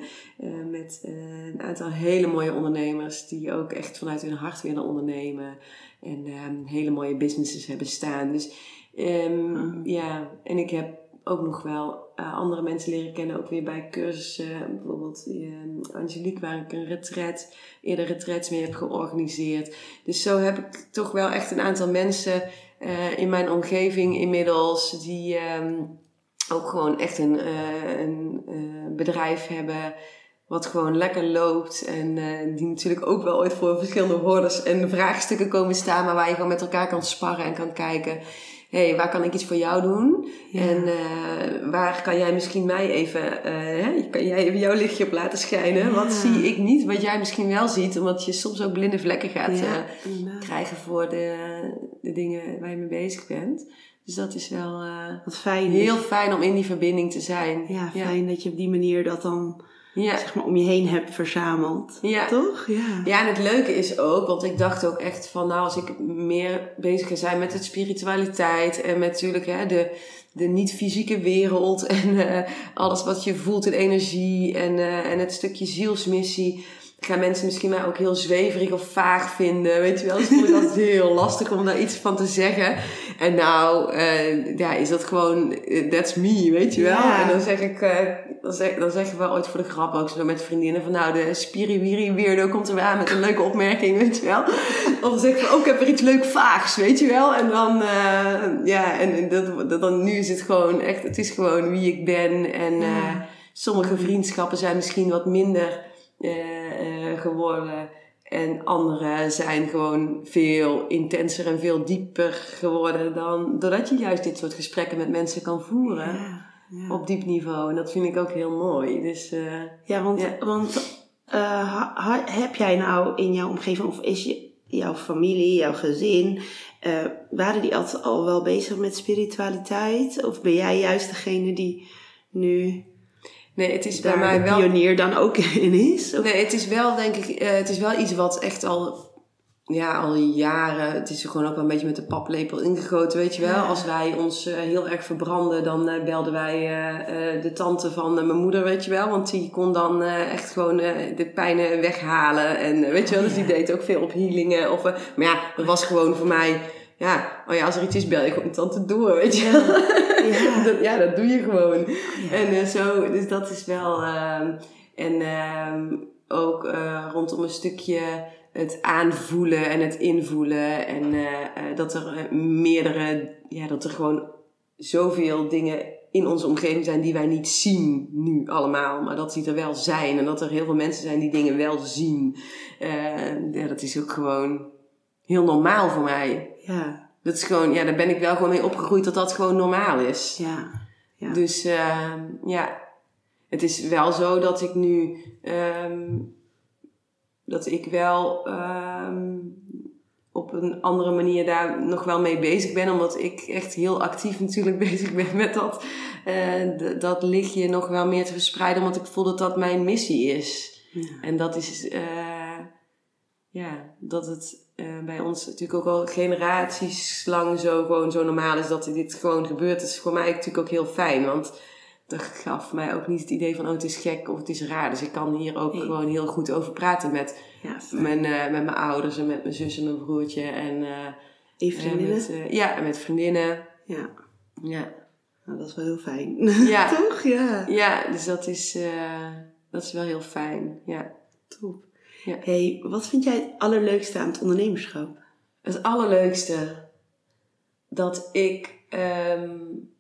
met een aantal hele mooie ondernemers die ook echt vanuit hun hart willen ondernemen. En ehm, hele mooie businesses hebben staan. Dus ehm, Ah. ja, en ik heb ook nog wel eh, andere mensen leren kennen. Ook weer bij cursussen. bijvoorbeeld Angelique, waar ik een retret, eerder retrets mee heb georganiseerd. Dus zo heb ik toch wel echt een aantal mensen uh, in mijn omgeving inmiddels. Die ehm, ook gewoon echt een, een bedrijf hebben wat gewoon lekker loopt. En die natuurlijk ook wel ooit voor verschillende hordes en vraagstukken komen staan. Maar waar je gewoon met elkaar kan sparren en kan kijken. Hé, hey, waar kan ik iets voor jou doen? En uh, waar kan jij misschien mij even, uh, hè, kan jij even jouw lichtje op laten schijnen? Wat zie ik niet, wat jij misschien wel ziet, omdat je soms ook blinde vlekken gaat ja, krijgen voor de, de dingen waar je mee bezig bent. Dus dat is wel Wat fijn. heel fijn om in die verbinding te zijn. Ja, fijn dat je op die manier dat dan ja. zeg maar, om je heen hebt verzameld. Ja. Toch? Ja. ja, en het leuke is ook, want ik dacht ook echt van, nou, als ik meer bezig ga zijn met het spiritualiteit en met natuurlijk hè, de, de niet-fysieke wereld en uh, alles wat je voelt in energie en, uh, en het stukje zielsmissie gaan mensen misschien mij ook heel zweverig of vaag vinden. Weet je wel, dus vond ik altijd heel lastig om daar iets van te zeggen. En nou, uh, ja, is dat gewoon, uh, that's me, weet je wel. En dan zeg ik, uh, dan, zeg, dan zeggen we ooit voor de grap ook zo met vriendinnen van nou, de spiriwiri weirdo komt er weer aan met een leuke opmerking, weet je wel. Of dan zeg ik van, oh, ik heb er iets leuk vaags, weet je wel. En dan, ja, en dat, dan, nu is het gewoon echt, het is gewoon wie ik ben. En sommige vriendschappen zijn misschien wat minder geworden. En andere zijn gewoon veel intenser en veel dieper geworden dan doordat je juist dit soort gesprekken met mensen kan voeren ja, ja. op diep niveau. En dat vind ik ook heel mooi. Dus, uh, ja, want, want uh, heb jij nou in jouw omgeving of is je, jouw familie, jouw gezin, waren die altijd al wel bezig met spiritualiteit? Of ben jij juist degene die nu Nee, het is bij mij wel. pionier dan ook in is? Nee, het is wel, denk ik, uh, het is wel iets wat echt al, ja, al jaren. Het is gewoon ook wel een beetje met de paplepel ingegoten, weet je wel. Als wij ons uh, heel erg verbranden, dan uh, belden wij de tante van mijn moeder, weet je wel. Want die kon dan echt gewoon de pijnen weghalen. En weet je wel, dus die deed ook veel op healingen. Of, maar ja, dat was gewoon voor mij ja, oh ja, als er iets is, bel je gewoon tante door, weet je ja. dat, ja, dat doe je gewoon. En uh, zo, dus dat is wel... Uh, en uh, ook uh, rondom een stukje het aanvoelen en het invoelen. En uh, dat er meerdere... Ja, dat er gewoon zoveel dingen in onze omgeving zijn die wij niet zien nu allemaal. Maar dat die er wel zijn. En dat er heel veel mensen zijn die dingen wel zien. ja, dat is ook gewoon heel normaal voor mij. Ja. Dat is gewoon, ja, daar ben ik wel gewoon mee opgegroeid dat dat gewoon normaal is. Ja. ja. Dus uh, ja, het is wel zo dat ik nu, um, dat ik wel um, op een andere manier daar nog wel mee bezig ben. Omdat ik echt heel actief natuurlijk bezig ben met dat, uh, dat lichtje nog wel meer te verspreiden. Omdat ik voel dat dat mijn missie is. Ja. En dat is, uh, ja, dat het uh, bij ons natuurlijk ook al generaties lang zo gewoon zo normaal is dat dit gewoon gebeurt. Dat is voor mij natuurlijk ook heel fijn. Want dat gaf mij ook niet het idee van, oh het is gek of het is raar. Dus ik kan hier ook gewoon heel goed over praten met, ja, mijn, uh, met mijn ouders en met mijn zus en mijn broertje. En, uh, vriendinnen? Met, ja, en met vriendinnen. Ja. Ja. Nou, dat is wel heel fijn. Ja. Toch? Ja. Ja, dus dat is, dat is wel heel fijn. Ja. Top. Ja. hey, wat vind jij het allerleukste aan het ondernemerschap? Het allerleukste dat ik um,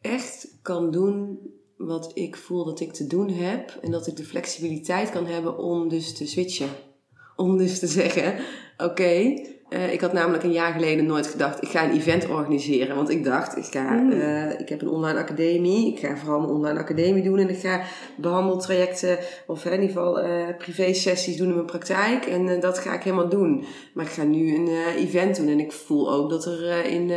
echt kan doen wat ik voel dat ik te doen heb. En dat ik de flexibiliteit kan hebben om dus te switchen. Om dus te zeggen: oké, uh, ik had namelijk een jaar geleden nooit gedacht, ik ga een event organiseren. Want ik dacht, ik, ga, uh, ik heb een online academie. Ik ga vooral mijn online academie doen. En ik ga behandeltrajecten, of in ieder geval uh, privé sessies doen in mijn praktijk. En dat ga ik helemaal doen. Maar ik ga nu een event doen. En ik voel ook dat er in,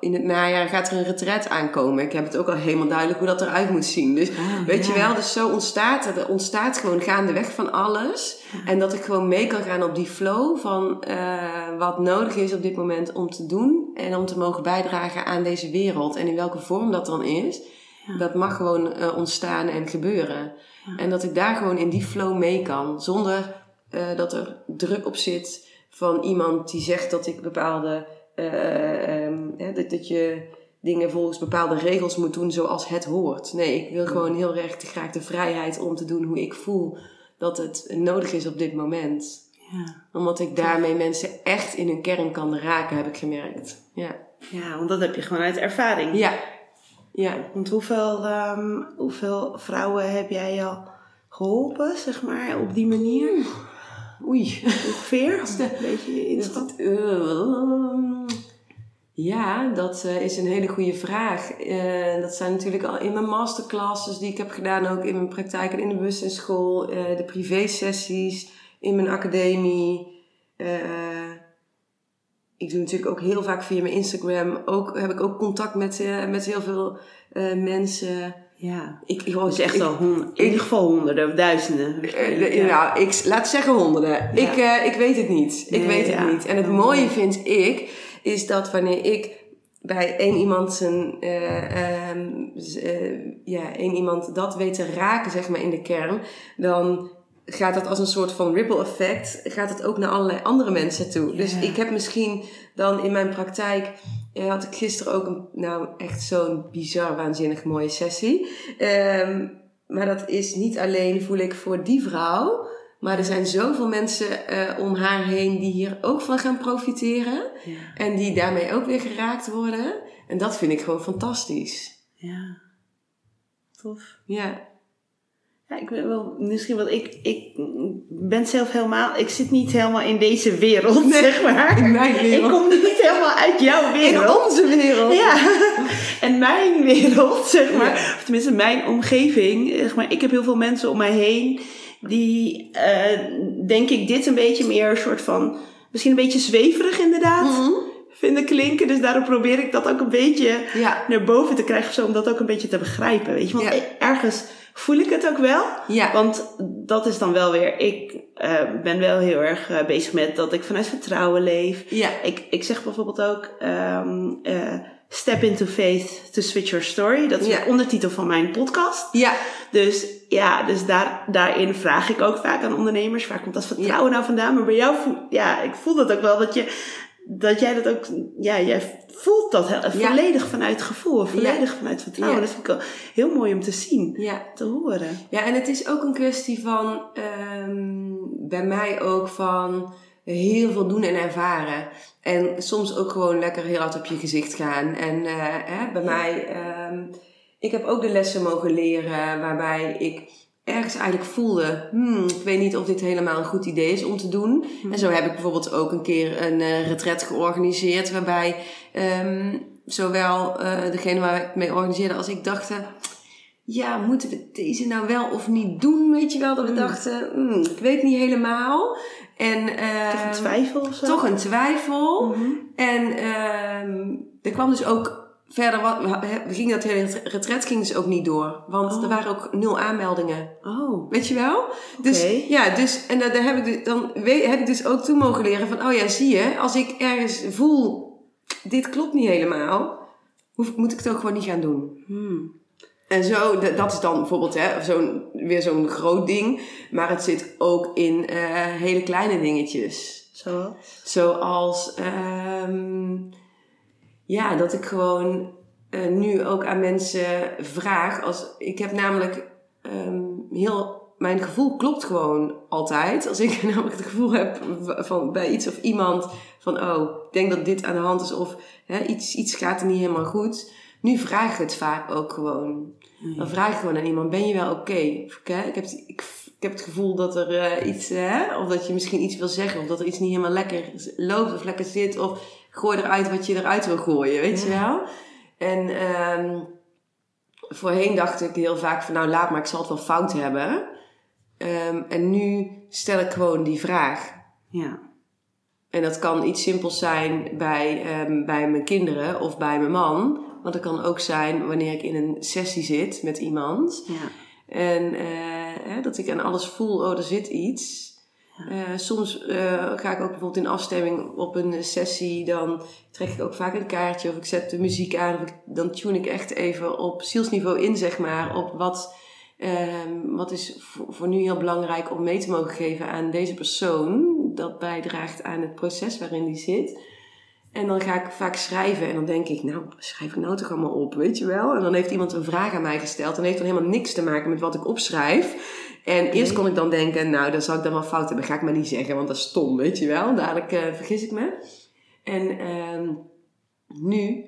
in het najaar gaat er een retret aankomen. Ik heb het ook al helemaal duidelijk hoe dat eruit moet zien. Dus ah, weet je wel, dus zo ontstaat het. Er ontstaat gewoon gaandeweg van alles. En dat ik gewoon mee kan gaan op die flow van uh, wat nodig is op dit moment om te doen en om te mogen bijdragen aan deze wereld. En in welke vorm dat dan is, ja. dat mag gewoon uh, ontstaan en gebeuren. Ja. En dat ik daar gewoon in die flow mee kan, zonder uh, dat er druk op zit van iemand die zegt dat ik bepaalde, um, dat, dat je dingen volgens bepaalde regels moet doen zoals het hoort. Nee, ik wil gewoon heel erg graag de vrijheid om te doen hoe ik voel dat het nodig is op dit moment. Ja. Omdat ik daarmee mensen echt in hun kern kan raken, heb ik gemerkt. Ja. ja, want dat heb je gewoon uit ervaring. Ja. Ja. Want hoeveel, ehm, hoeveel vrouwen heb jij al geholpen, zeg maar, op die manier? Oei. Ongeveer? Een beetje je inschat. Ehm, Ja, dat eh, is een hele goede vraag. Eh, dat zijn natuurlijk al in mijn masterclasses die ik heb gedaan, ook in mijn praktijk en in de bewustzijnsschool, eh de privésessies, in mijn academie. Eh, ik doe natuurlijk ook heel vaak via mijn Instagram. Ook, heb ik ook contact met, eh, met heel veel eh, mensen. Ja. Ik, ik, Dus echt ik- al hon- in ieder geval honderden of duizenden. Ja. Nou, ik laat zeggen honderden. Ik, ik weet het niet. Ik Nee, weet het ja. niet. En het mooie vind ik, is dat wanneer ik bij één iemand zijn, eh, ehm, eh, ja, één iemand dat weet te raken, zeg maar, in de kern, dan gaat dat als een soort van ripple effect, gaat het ook naar allerlei andere mensen toe. Dus ik heb misschien dan in mijn praktijk, eh, had ik gisteren ook een, nou echt zo'n bizar, waanzinnig mooie sessie. Ehm, maar dat is niet alleen, voel ik, voor die vrouw. Maar er zijn zoveel mensen eh, om haar heen die hier ook van gaan profiteren. En die daarmee ook weer geraakt worden. En dat vind ik gewoon fantastisch. ja. Tof. Ja. Ja, ik wel misschien wat ik, ik ben zelf helemaal, ik zit niet helemaal in deze wereld, zeg maar. in mijn wereld. Ik kom niet helemaal uit jouw wereld. In onze wereld. Ja, en mijn wereld, zeg maar, Ja. of tenminste mijn omgeving, zeg maar, ik heb heel veel mensen om mij heen die, eh, denk ik, dit een beetje meer een soort van, misschien een beetje zweverig inderdaad, Mhm. vinden klinken. Dus daarom probeer ik dat ook een beetje Ja. naar boven te krijgen, of zo, om dat ook een beetje te begrijpen, weet je. Want Ja. e- ergens voel ik het ook wel, Ja. want dat is dan wel weer, ik eh, ben wel heel erg eh, bezig met dat ik vanuit vertrouwen leef. Ja. Ik, ik zeg bijvoorbeeld ook ehm, eh, Step into Faith to Switch Your Story. Dat is Ja. de ondertitel van mijn podcast. Ja. Dus ja, dus daar, daarin vraag ik ook vaak aan ondernemers, waar komt dat vertrouwen nou vandaan? Maar bij jou voel, ja, ik voel dat ook wel, dat, je, dat jij dat ook, ja, jij voelt dat heel- Ja. volledig vanuit gevoel, volledig vanuit vertrouwen. Ja. Dat vind ik wel heel mooi om te zien, te horen. Ja, en het is ook een kwestie van, ehm, bij mij ook van heel veel doen en ervaren. En soms ook gewoon lekker heel hard op je gezicht gaan. En eh, hè, bij mij, ehm, ik heb ook de lessen mogen leren waarbij ik ergens eigenlijk voelde, hmm, ik weet niet of dit helemaal een goed idee is om te doen. En zo heb ik bijvoorbeeld ook een keer een eh retret georganiseerd waarbij ehm, zowel eh, degene waar ik mee organiseerde als ik dachten, ja, moeten we deze nou wel of niet doen? Weet je wel, dat we Mm. dachten, hmm, ik weet niet helemaal. En, Toch een twijfel of zo? Toch een twijfel. Mhm. En ehm, er kwam dus ook verder, wat, we, gingen dat hele retret ging dus ook niet door. Want Oh. er waren ook nul aanmeldingen. Oh, Weet je wel? Dus ja, dus, en daar heb ik, dus- dan weet, heb ik dus ook toe mogen leren van, oh ja, zie je, als ik ergens voel, dit klopt niet helemaal, hoef, moet ik het ook gewoon niet gaan doen. hmm. En zo, dat is dan bijvoorbeeld hè, zo'n, weer zo'n groot ding, maar het zit ook in eh, hele kleine dingetjes. Zoals? Zoals, ehm, ja, dat ik gewoon eh, nu ook aan mensen vraag. Als, ik heb namelijk ehm, heel, mijn gevoel klopt gewoon altijd. Als ik namelijk het gevoel heb van, bij iets of iemand van, oh, ik denk dat dit aan de hand is of hè, iets, iets gaat er niet helemaal goed. Nu vraag ik het vaak ook gewoon. Dan vraag ik gewoon aan iemand, ben je wel oké? Hè, Ik, heb, ik heb het gevoel dat er eh, iets, hè, of dat je misschien iets wil zeggen, of dat er iets niet helemaal lekker loopt of lekker zit, of gooi eruit wat je eruit wil gooien, weet je wel? En ehm, voorheen dacht ik heel vaak van, nou laat maar, ik zal het wel fout hebben. Ehm, en nu stel ik gewoon die vraag. Ja. En dat kan iets simpels zijn bij, ehm, bij mijn kinderen of bij mijn man. Want het kan ook zijn wanneer ik in een sessie zit met iemand. Ja. En eh, dat ik aan alles voel, oh, er zit iets. Eh, soms eh, ga ik ook bijvoorbeeld in afstemming op een sessie. Dan trek ik ook vaak een kaartje of ik zet de muziek aan. Of dan tune ik echt even op zielsniveau in, zeg maar. Op wat, ehm, wat is voor, voor nu heel belangrijk om mee te mogen geven aan deze persoon. Dat bijdraagt aan het proces waarin die zit. En dan ga ik vaak schrijven en dan denk ik, nou, schrijf ik nou toch allemaal op, weet je wel? En dan heeft iemand een vraag aan mij gesteld en heeft dan helemaal niks te maken met wat ik opschrijf. En eerst kon ik dan denken, nou, dan zou ik dan wel fout hebben. Ga ik maar niet zeggen, want dat is stom, weet je wel. Dadelijk eh, vergis ik me. En ehm, nu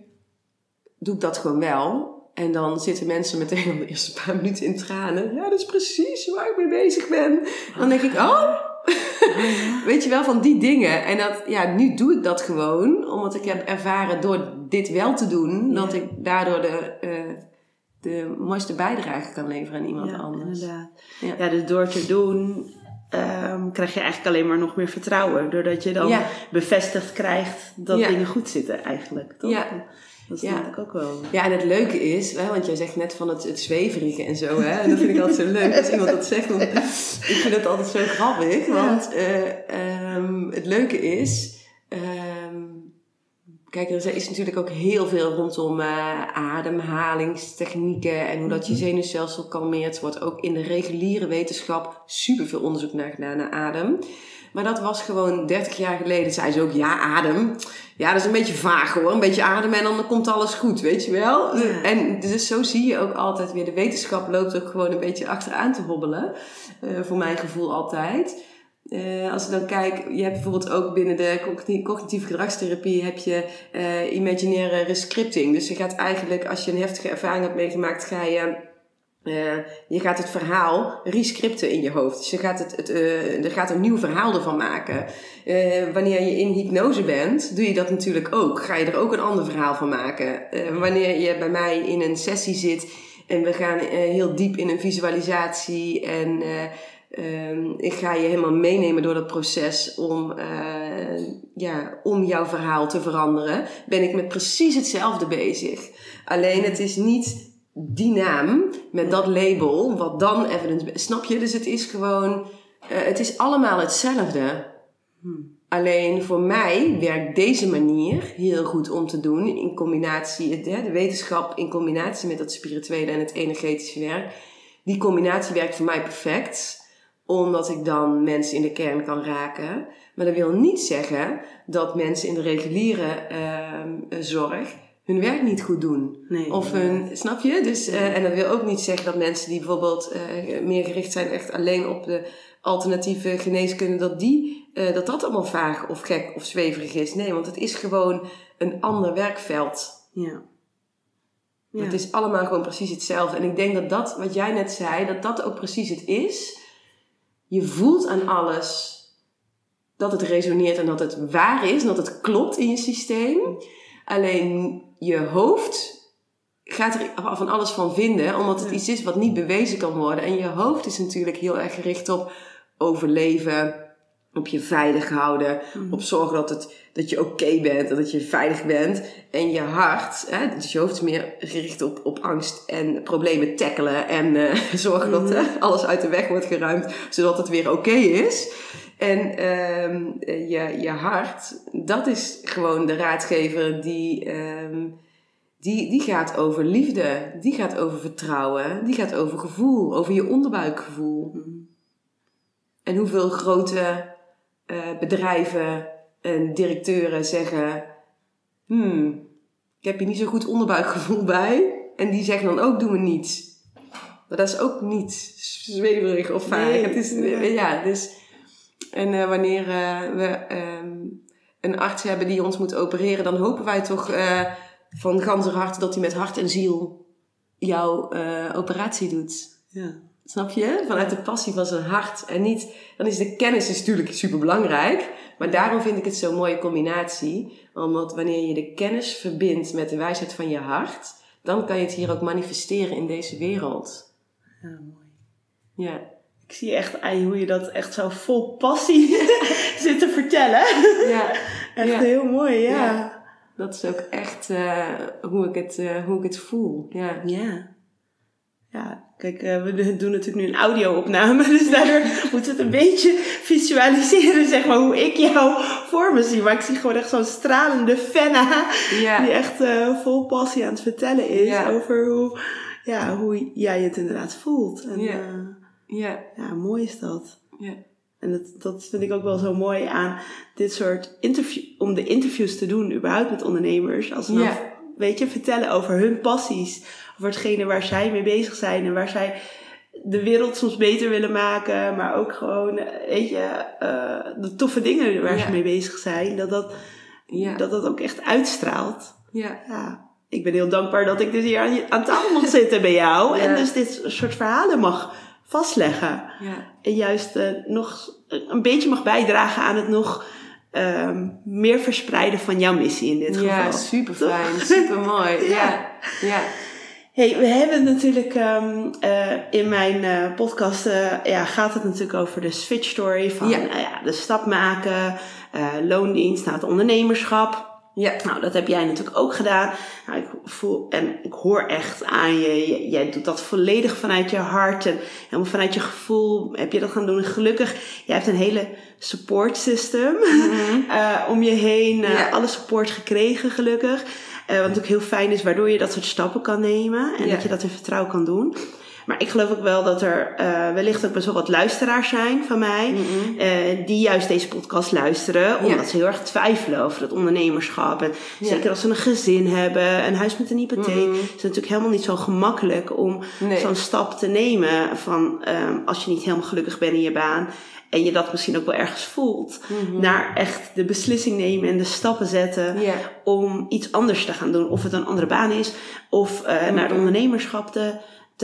doe ik dat gewoon wel. En dan zitten mensen meteen al de eerste paar minuten in tranen. Ja, dat is precies waar ik mee bezig ben. Dan denk ik, oh, weet je wel, van die dingen. En dat, ja, nu doe ik dat gewoon. Omdat ik heb ervaren door dit wel te doen, dat ik daardoor de, eh, de mooiste bijdrage kan leveren aan iemand Ja, anders. inderdaad. Ja. Ja. dus door te doen ehm, krijg je eigenlijk alleen maar nog meer vertrouwen. Doordat je dan Ja. bevestigd krijgt dat Ja. dingen goed zitten eigenlijk. Toch? Ja. Dat Ja. snap ik ook wel. Ja, en het leuke is, hè, want jij zegt net van het, het zweverige en zo, hè, en dat vind ik altijd zo leuk als iemand dat zegt. Want ik vind het altijd zo grappig, want eh, ehm, het leuke is, ehm, kijk, er is natuurlijk ook heel veel rondom eh, ademhalingstechnieken en hoe dat je zenuwstelsel kalmeert. Er wordt ook in de reguliere wetenschap superveel onderzoek naar gedaan naar adem. Maar dat was gewoon 30 jaar geleden. Zei ze ook, ja, adem. Ja, dat is een beetje vaag hoor. Een beetje ademen en dan komt alles goed, weet je wel. Ja. En dus zo zie je ook altijd weer. De wetenschap loopt ook gewoon een beetje achteraan te hobbelen. Eh, voor mijn gevoel altijd. Eh, als ik dan kijk, je hebt bijvoorbeeld ook binnen de cogni- cognitieve gedragstherapie heb je eh, imaginaire rescripting. Dus je gaat eigenlijk, als je een heftige ervaring hebt meegemaakt, ga je eh, je gaat het verhaal rescripten in je hoofd. Dus je gaat, het, het, eh, er gaat een nieuw verhaal ervan maken. Eh, wanneer je in hypnose bent, doe je dat natuurlijk ook. Ga je er ook een ander verhaal van maken. Wanneer je bij mij in een sessie zit en we gaan heel diep in een visualisatie en eh, ehm, ik ga je helemaal meenemen door dat proces om, ja, om jouw verhaal te veranderen, ben ik met precies hetzelfde bezig. Alleen het is niet die naam met dat label, wat dan evidence, snap je? Dus het is gewoon, eh, het is allemaal hetzelfde. Alleen voor mij werkt deze manier heel goed om te doen in combinatie, hè, de wetenschap in combinatie met dat spirituele en het energetische werk. Die combinatie werkt voor mij perfect, omdat ik dan mensen in de kern kan raken. Maar dat wil niet zeggen dat mensen in de reguliere ehm, zorg hun werk niet goed doen. Nee. Of hun, snap je? Dus, eh, en dat wil ook niet zeggen dat mensen die bijvoorbeeld eh, meer gericht zijn echt alleen op de alternatieve geneeskunde, dat, die, eh, dat dat allemaal vaag of gek of zweverig is. Nee, want het is gewoon een ander werkveld. Ja. Ja. Het is allemaal gewoon precies hetzelfde. En ik denk dat dat, wat jij net zei, dat dat ook precies het is. Je voelt aan alles dat het resoneert en dat het waar is en dat het klopt in je systeem. Alleen je hoofd gaat er van alles van vinden, omdat het Ja. iets is wat niet bewezen kan worden. En je hoofd is natuurlijk heel erg gericht op overleven, op je veilig houden, Mhm. op zorgen dat, het, dat je oké bent, dat je veilig bent. En je hart, hè, dus je hoofd is meer gericht op, op angst en problemen tackelen en eh, zorgen dat Mhm. eh, alles uit de weg wordt geruimd, zodat het weer oké is. En ehm, eh, je, je hart, dat is gewoon de raadgever die, ehm, die, die gaat over liefde, die gaat over vertrouwen, die gaat over gevoel, over je onderbuikgevoel. Mhm. En hoeveel grote eh, bedrijven en directeuren zeggen: Hmm, ik heb hier niet zo goed onderbuikgevoel bij. En die zeggen dan ook: doen we niets. Maar dat is ook niet zweverig of vaag. Nee, het is, nee. ja, dus. En eh, wanneer eh, we ehm, een arts hebben die ons moet opereren, dan hopen wij toch eh, van ganser harte dat hij met hart en ziel jouw operatie doet. Ja. Snap je? Vanuit de passie van zijn hart. En niet, dan is de kennis is natuurlijk super belangrijk. Maar daarom vind ik het zo'n mooie combinatie. Omdat wanneer je de kennis verbindt met de wijsheid van je hart, dan kan je het hier ook manifesteren in deze wereld. ja, mooi. Ja. Ik zie echt ai, hoe je dat echt zo vol passie zit te vertellen. Ja, Echt Ja. heel mooi, ja. Ja. dat is ook echt eh, hoe, ik het, eh, hoe ik het voel. Ja. Ja. Ja, kijk, eh, we doen natuurlijk nu een audio-opname, dus daardoor moeten we het een beetje visualiseren, zeg maar, hoe ik jou voor me zie. Maar ik zie gewoon echt zo'n stralende Fenna, Ja. die echt vol passie aan het vertellen is over hoe, ja, hoe jij het inderdaad voelt. En, Ja. Ja. Ja. mooi is dat. Ja. En dat, dat vind ik ook wel zo mooi aan dit soort interview, om de interviews te doen, überhaupt met ondernemers. Als ze dan, Ja. weet je, vertellen over hun passies, over hetgene waar zij mee bezig zijn en waar zij de wereld soms beter willen maken, maar ook gewoon, weet je, eh, de toffe dingen waar Ja. ze mee bezig zijn, dat dat, Ja. dat dat ook echt uitstraalt. ja. Ja, ik ben heel dankbaar dat ik dus hier aan, aan tafel mag zitten bij jou en dus dit soort verhalen mag vastleggen. ja. En juist eh, nog een beetje mag bijdragen aan het nog ehm, meer verspreiden van jouw missie in dit Ja, geval. super fijn, super mooi. Ja, ja. Hey, we hebben natuurlijk ehm, eh, in mijn eh, podcast ja, gaat het natuurlijk over de switch story van Ja. nou ja, de stap maken, eh, loondienst naar het ondernemerschap. Ja. Nou, dat heb jij natuurlijk ook gedaan. Nou, ik voel en ik hoor echt aan je, jij doet dat volledig vanuit je hart en helemaal vanuit je gevoel heb je dat gaan doen. En gelukkig, jij hebt een hele support system eh, om je heen, eh, Ja. alle support gekregen gelukkig. Eh, wat natuurlijk heel fijn is, waardoor je dat soort stappen kan nemen en Ja. dat je dat in vertrouwen kan doen. Maar ik geloof ook wel dat er eh, wellicht ook best wel wat luisteraars zijn van mij. Eh, die juist deze podcast luisteren. Omdat Ja. ze heel erg twijfelen over het ondernemerschap. En Ja. zeker als ze een gezin hebben, een huis met een hypotheek. Mhm. is het natuurlijk helemaal niet zo gemakkelijk om Nee. zo'n stap te nemen. Van ehm, als je niet helemaal gelukkig bent in je baan. En je dat misschien ook wel ergens voelt. Mhm. Naar echt de beslissing nemen en de stappen zetten om iets anders te gaan doen. Of het een andere baan is, of eh, naar het ondernemerschap te,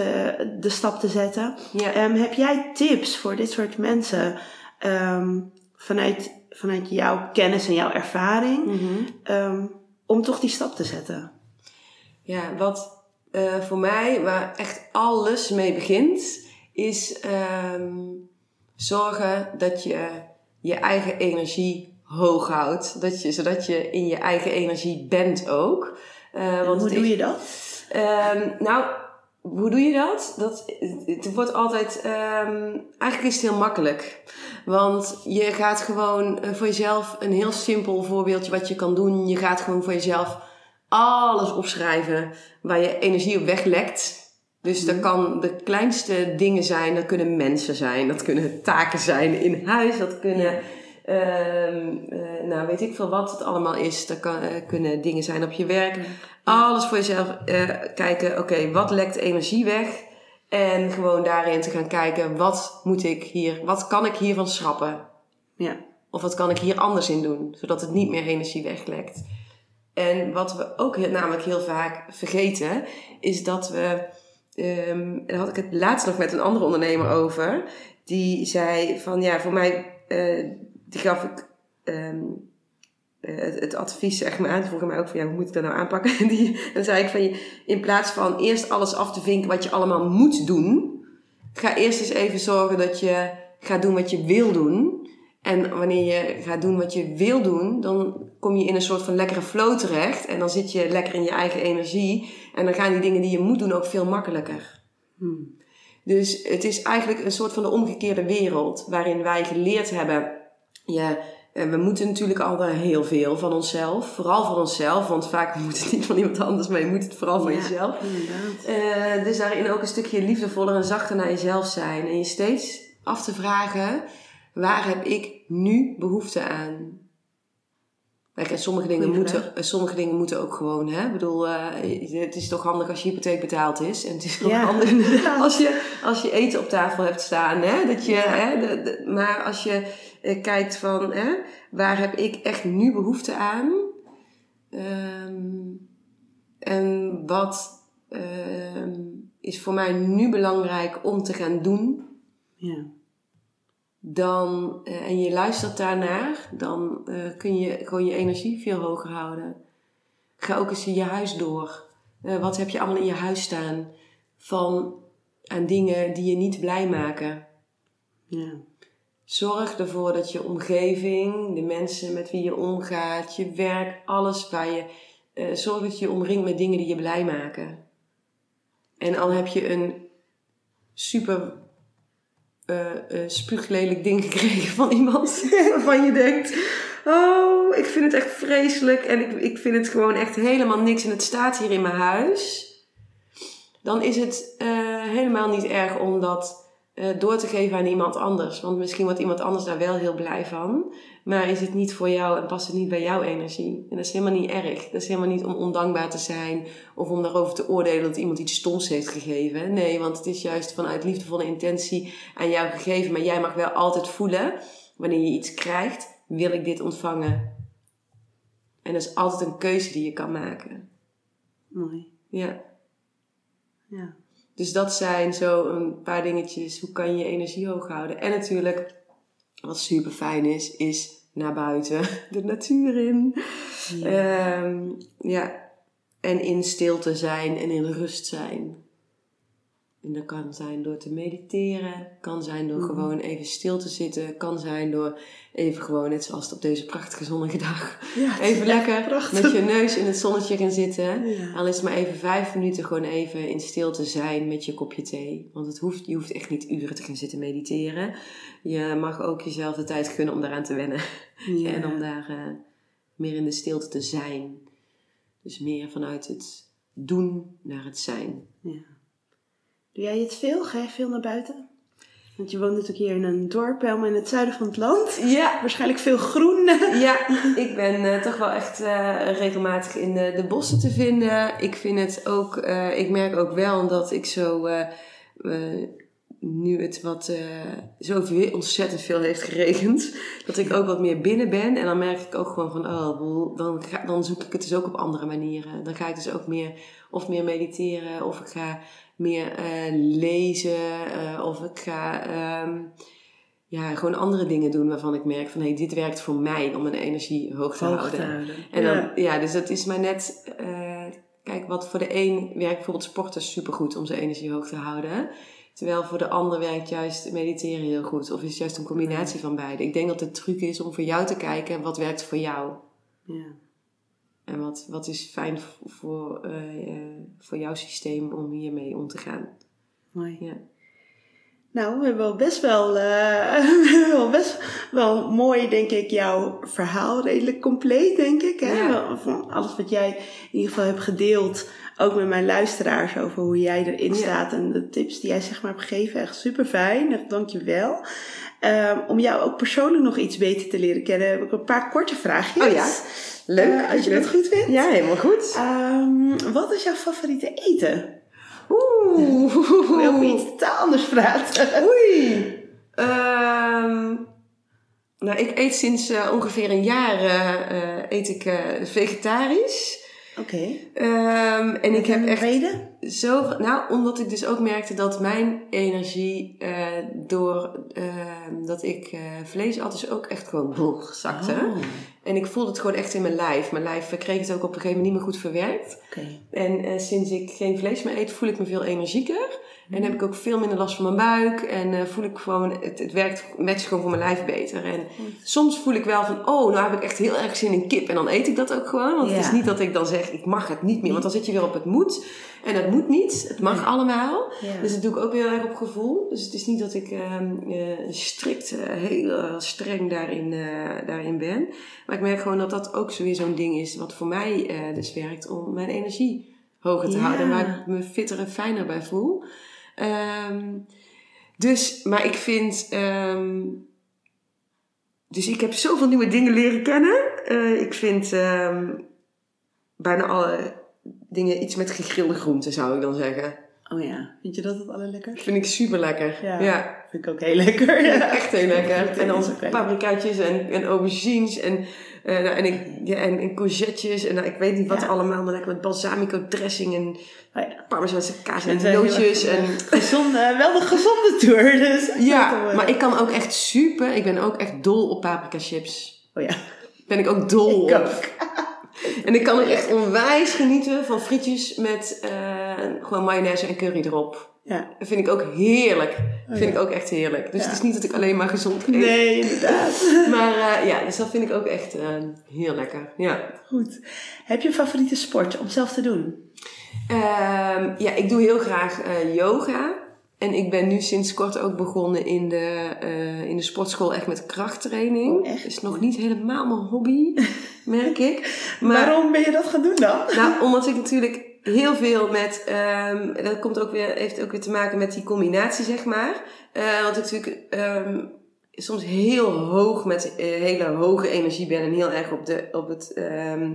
te, de stap te zetten. Ja. Ehm, heb jij tips voor dit soort mensen ehm, vanuit, vanuit jouw kennis en jouw ervaring Mhm. ehm, om toch die stap te zetten? Ja, wat eh, voor mij, waar echt alles mee begint, is zorgen dat je je eigen energie hoog houdt. Dat je, zodat je in je eigen energie bent ook. Eh, want hoe doe je dat? Nou, hoe doe je dat? dat het wordt altijd. ehm, eigenlijk is het heel makkelijk. Want je gaat gewoon eh, voor jezelf een heel simpel voorbeeldje wat je kan doen. Je gaat gewoon voor jezelf alles opschrijven waar je energie op weglekt. Dus dat kan de kleinste dingen zijn. Dat kunnen mensen zijn. Dat kunnen taken zijn in huis. Dat kunnen, ehm, eh, nou weet ik veel wat het allemaal is. Dat kan, eh, kunnen dingen zijn op je werk. Alles voor jezelf eh, kijken. Oké, wat lekt energie weg? En gewoon daarin te gaan kijken. Wat moet ik hier, wat kan ik hiervan schrappen? Ja. Of wat kan ik hier anders in doen? Zodat het niet meer energie weglekt. En wat we ook heel- namelijk heel vaak vergeten, is dat we. ehm daar had ik het laatst nog met een andere ondernemer over. Die zei van ja, voor mij. eh, die gaf ik. ehm, eh, het, het advies, zeg maar. Die vroeg mij ook van ja, hoe moet ik dat nou aanpakken? En die, dan zei ik van je, in plaats van eerst alles af te vinken wat je allemaal moet doen, ga eerst eens even zorgen dat je gaat doen wat je wil doen. En wanneer je gaat doen wat je wil doen, dan kom je in een soort van lekkere flow terecht. En dan zit je lekker in je eigen energie. En dan gaan die dingen die je moet doen ook veel makkelijker. Hmm. Dus het is eigenlijk een soort van de omgekeerde wereld. Waarin wij geleerd hebben. Ja, eh, we moeten natuurlijk al heel veel van onszelf. Vooral van onszelf. Want vaak moet het niet van iemand anders, maar je moet het vooral van Ja, jezelf. Eh, dus daarin ook een stukje liefdevoller en zachter naar jezelf zijn. En je steeds af te vragen, waar heb ik nu behoefte aan? Kijk, en sommige dingen, moeten, sommige dingen moeten ook gewoon, hè. Ik bedoel, eh, het is toch handig als je hypotheek betaald is. En het is Ja, handig als je, als je eten op tafel hebt staan, hè. Dat je, Ja. hè de, de- maar als je kijkt van, hè, waar heb ik echt nu behoefte aan? Ehm, en wat ehm, is voor mij nu belangrijk om te gaan doen? Ja. Dan, eh, en je luistert daarnaar, dan eh, kun je gewoon je energie veel hoger houden. Ga ook eens in je huis door. Eh, wat heb je allemaal in je huis staan van aan dingen die je niet blij maken? Ja. Zorg ervoor dat je omgeving, de mensen met wie je omgaat, je werk, alles waar je. eh, zorg dat je je omringt met dingen die je blij maken. En al heb je een super eh, spuuglelijk ding gekregen van iemand waarvan je denkt: Oh, ik vind het echt vreselijk en ik, ik vind het gewoon echt helemaal niks en het staat hier in mijn huis. Dan is het helemaal niet erg om dat eh, door te geven aan iemand anders. Want misschien wordt iemand anders daar wel heel blij van. Maar is het niet voor jou en past het niet bij jouw energie? En dat is helemaal niet erg. Dat is helemaal niet om ondankbaar te zijn of om daarover te oordelen dat iemand iets stoms heeft gegeven. Nee, want het is juist vanuit liefdevolle intentie aan jou gegeven. Maar jij mag wel altijd voelen, wanneer je iets krijgt, wil ik dit ontvangen? En dat is altijd een keuze die je kan maken. Mooi. Ja. Ja. Dus dat zijn zo een paar dingetjes. Hoe kan je je energie hoog houden? En natuurlijk, wat super fijn is, is naar buiten, de natuur in. Ja. Ehm, ja. En in stilte zijn en in rust zijn. En dat kan zijn door te mediteren, kan zijn door Mhm. gewoon even stil te zitten, kan zijn door even gewoon, net zoals op deze prachtige zonnige dag, Ja, even lekker prachtig. met je neus in het zonnetje gaan zitten. Ja. Al is het maar even vijf minuten gewoon even in stilte zijn met je kopje thee. Want het hoeft, je hoeft echt niet uren te gaan zitten mediteren. Je mag ook jezelf de tijd gunnen om daaraan te wennen. Ja. En om daar eh, meer in de stilte te zijn. Dus meer vanuit het doen naar het zijn. Ja. Doe jij het veel? Ga je veel naar buiten? Want je woont natuurlijk hier in een dorp, helemaal in het zuiden van het land. Ja, Waarschijnlijk veel groen. Ja, ik ben eh, toch wel echt eh, regelmatig in de, de bossen te vinden. Ik vind het ook, eh, ik merk ook wel dat ik zo, nu het wat, zo veel, ontzettend veel heeft geregend, dat ik ook wat meer binnen ben. En dan merk ik ook gewoon van, oh, dan, ga, dan zoek ik het dus ook op andere manieren. Dan ga ik dus ook meer, of meer mediteren, of ik ga meer eh, lezen, eh, of ik ga... ehm, ja, gewoon andere dingen doen waarvan ik merk van hé, dit werkt voor mij om mijn energie hoog te Hoog houden. te houden. En dan, Ja. ja. dus dat is maar net, eh, kijk, wat voor de een werkt bijvoorbeeld sporten supergoed om zijn energie hoog te houden. Terwijl voor de ander werkt juist mediteren heel goed. Of is het juist een combinatie van beide. Ik denk dat de truc is om voor jou te kijken wat werkt voor jou. Ja. En wat, wat is fijn voor, eh, eh, voor jouw systeem om hiermee om te gaan. Mooi. Ja. Nou, we hebben wel best wel, eh, best wel mooi, denk ik, jouw verhaal redelijk compleet, denk ik. Hè? Ja. Van alles wat jij in ieder geval hebt gedeeld, ook met mijn luisteraars, over hoe jij erin Ja. staat en de tips die jij zeg maar hebt gegeven. Echt super fijn, dank je wel. Ehm, om jou ook persoonlijk nog iets beter te leren kennen, heb ik een paar korte vraagjes. Oh ja, leuk. Eh, als je dat goed vindt. Ja, helemaal goed. Ehm, wat is jouw favoriete eten? Oeh. Ik wil over iets totaal anders praten. Oei. Ehm, nou, ik eet sinds eh, ongeveer een jaar eh, eet ik vegetarisch. Oké. Ehm, en ik heb echt reden? zo... Nou, omdat ik dus ook merkte dat mijn energie eh, door eh, dat ik eh, vlees at, dus ook echt gewoon boeg zakte. Oh, En ik voelde het gewoon echt in mijn lijf. Mijn lijf kreeg het ook op een gegeven moment niet meer goed verwerkt. En eh, sinds ik geen vlees meer eet, voel ik me veel energieker. En heb ik ook veel minder last van mijn buik. En eh, voel ik gewoon, het, het werkt matcht gewoon voor mijn lijf beter. En soms voel ik wel van, oh, nou heb ik echt heel erg zin in kip. En dan eet ik dat ook gewoon. Want het is niet dat ik dan zeg, ik mag het niet meer. Want dan zit je weer op het moet. En dat moet niet. Het mag allemaal. Dus dat doe ik ook heel erg op gevoel. Dus het is niet dat ik eh, strikt, eh, heel eh, streng daarin, daarin ben. Maar ik merk gewoon dat dat ook weer zo'n ding is wat voor mij dus werkt om mijn energie hoger te Ja. houden. En waar ik me fitter en fijner bij voel. Ehm, dus, maar ik vind... ehm, dus ik heb zoveel nieuwe dingen leren kennen. Ik vind bijna alle dingen iets met gegrilde groenten, zou ik dan zeggen. Oh ja, vind je dat het allerlekkerst? Vind ik super lekker. Ja. ja. Vind ik ook heel lekker. Ja. echt heel lekker. En dan paprikaatjes en, en aubergines en, eh, nou, en, ik, ja, en, en courgettes en nou, ik weet niet wat Ja. allemaal, maar lekker met balsamico dressing en Oh ja. parmezaanse kaas en heel nootjes. En, gezonde, wel de gezonde tour. Dus ja, eh, maar ik kan ook echt super, ik ben ook echt dol op paprika chips. Oh ja, Ben ik ook dol ik op. ook. En ik kan ook echt onwijs genieten van frietjes met eh, gewoon mayonaise en curry erop. Ja. Dat vind ik ook heerlijk. Oh vind ja. ik ook echt heerlijk. Dus Ja. het is niet dat ik alleen maar gezond eet. Nee, inderdaad. Maar eh, ja, dus dat vind ik ook echt eh, heel lekker. Ja. Goed. Heb je een favoriete sport om zelf te doen? Ehm, ja, ik doe heel graag yoga. En ik ben nu sinds kort ook begonnen in de, eh, in de sportschool echt met krachttraining. Oh, echt? Is nog niet helemaal mijn hobby, merk ik. Maar, Waarom ben je dat gaan doen dan? Nou, omdat ik natuurlijk heel veel met, ehm, dat komt ook weer, heeft ook weer te maken met die combinatie, zeg maar. Eh, want ik natuurlijk ehm, soms heel hoog met eh, hele hoge energie ben en heel erg op, de, op het, ehm,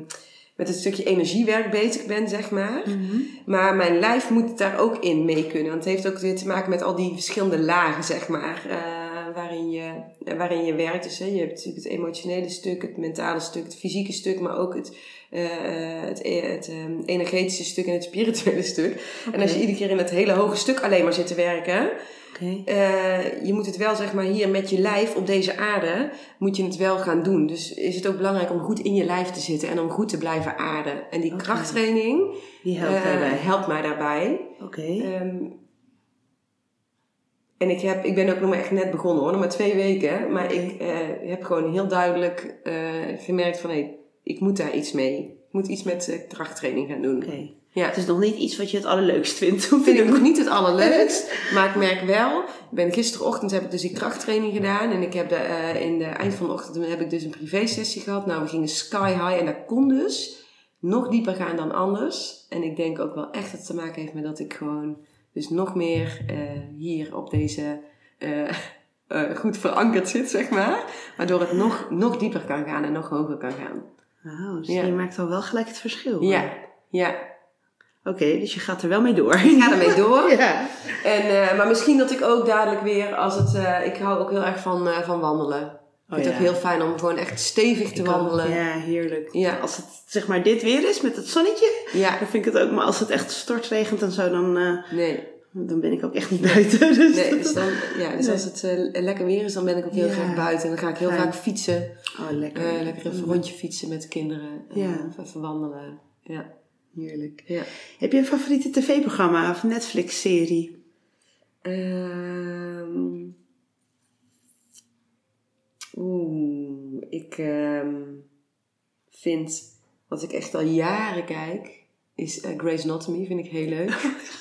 met het stukje energiewerk bezig ben, zeg maar. Mhm. Maar mijn lijf moet daar ook in mee kunnen. Want het heeft ook weer te maken met al die verschillende lagen, zeg maar. eh, waarin, je, eh, waarin je werkt. Dus hè, je hebt natuurlijk het emotionele stuk, het mentale stuk, het fysieke stuk, maar ook het, eh, het, het ehm, energetische stuk en het spirituele stuk. En als je iedere keer in het hele hoge stuk alleen maar zit te werken, Eh, je moet het wel, zeg maar, hier met je lijf op deze aarde, moet je het wel gaan doen. Dus is het ook belangrijk om goed in je lijf te zitten en om goed te blijven aarden. En die krachttraining Die helpt eh, daarbij. helpt mij daarbij. Oké. Ehm, en ik, heb, ik ben ook nog maar echt net begonnen hoor, nog maar twee weken. Maar ik eh, heb gewoon heel duidelijk gemerkt van, hé, ik moet daar iets mee. Ik moet iets met krachttraining gaan doen. Oké. Ja. Het is nog niet iets wat je het allerleukst vindt. te vind ik nog niet het allerleukst. Maar ik merk wel, ik ben gisterochtend heb ik dus die krachttraining gedaan. En ik heb de, eh, in de eind van de ochtend heb ik dus een privé sessie gehad. Nou, we gingen sky high en dat kon dus nog dieper gaan dan anders. En ik denk ook wel echt dat het te maken heeft met dat ik gewoon dus nog meer eh, hier op deze eh, goed verankerd zit, zeg maar. Waardoor het nog, nog dieper kan gaan en nog hoger kan gaan. Wauw, dus Ja. je maakt al wel gelijk het verschil. Ja, ja. Oké, dus je gaat er wel mee door. Ik ga ermee door. Ja. En, eh, maar misschien dat ik ook dadelijk weer, als het, eh, ik hou ook heel erg van, eh, van wandelen. Ik vind het Oh ja. ook heel fijn om gewoon echt stevig te Ik wandelen. Ja. Ja, heerlijk. Ja. Als het zeg maar dit weer is met het zonnetje, ja, dan vind ik het ook. Maar als het echt stortregent en zo, dan, nee. dan ben ik ook echt niet buiten. Dus nee dus dan, ja, dus Nee. als het lekker weer is, dan ben ik ook heel Ja. graag buiten. En dan ga ik heel Fijn. vaak fietsen. Oh, lekker. Lekker even een rondje fietsen met de kinderen. En Ja. even wandelen. Ja. Heerlijk. ja. Heb je een favoriete tv-programma of Netflix-serie? Ehm, Oeh, ik ehm, vind, wat ik echt al jaren kijk, is eh, Grey's Anatomy. Vind ik heel leuk.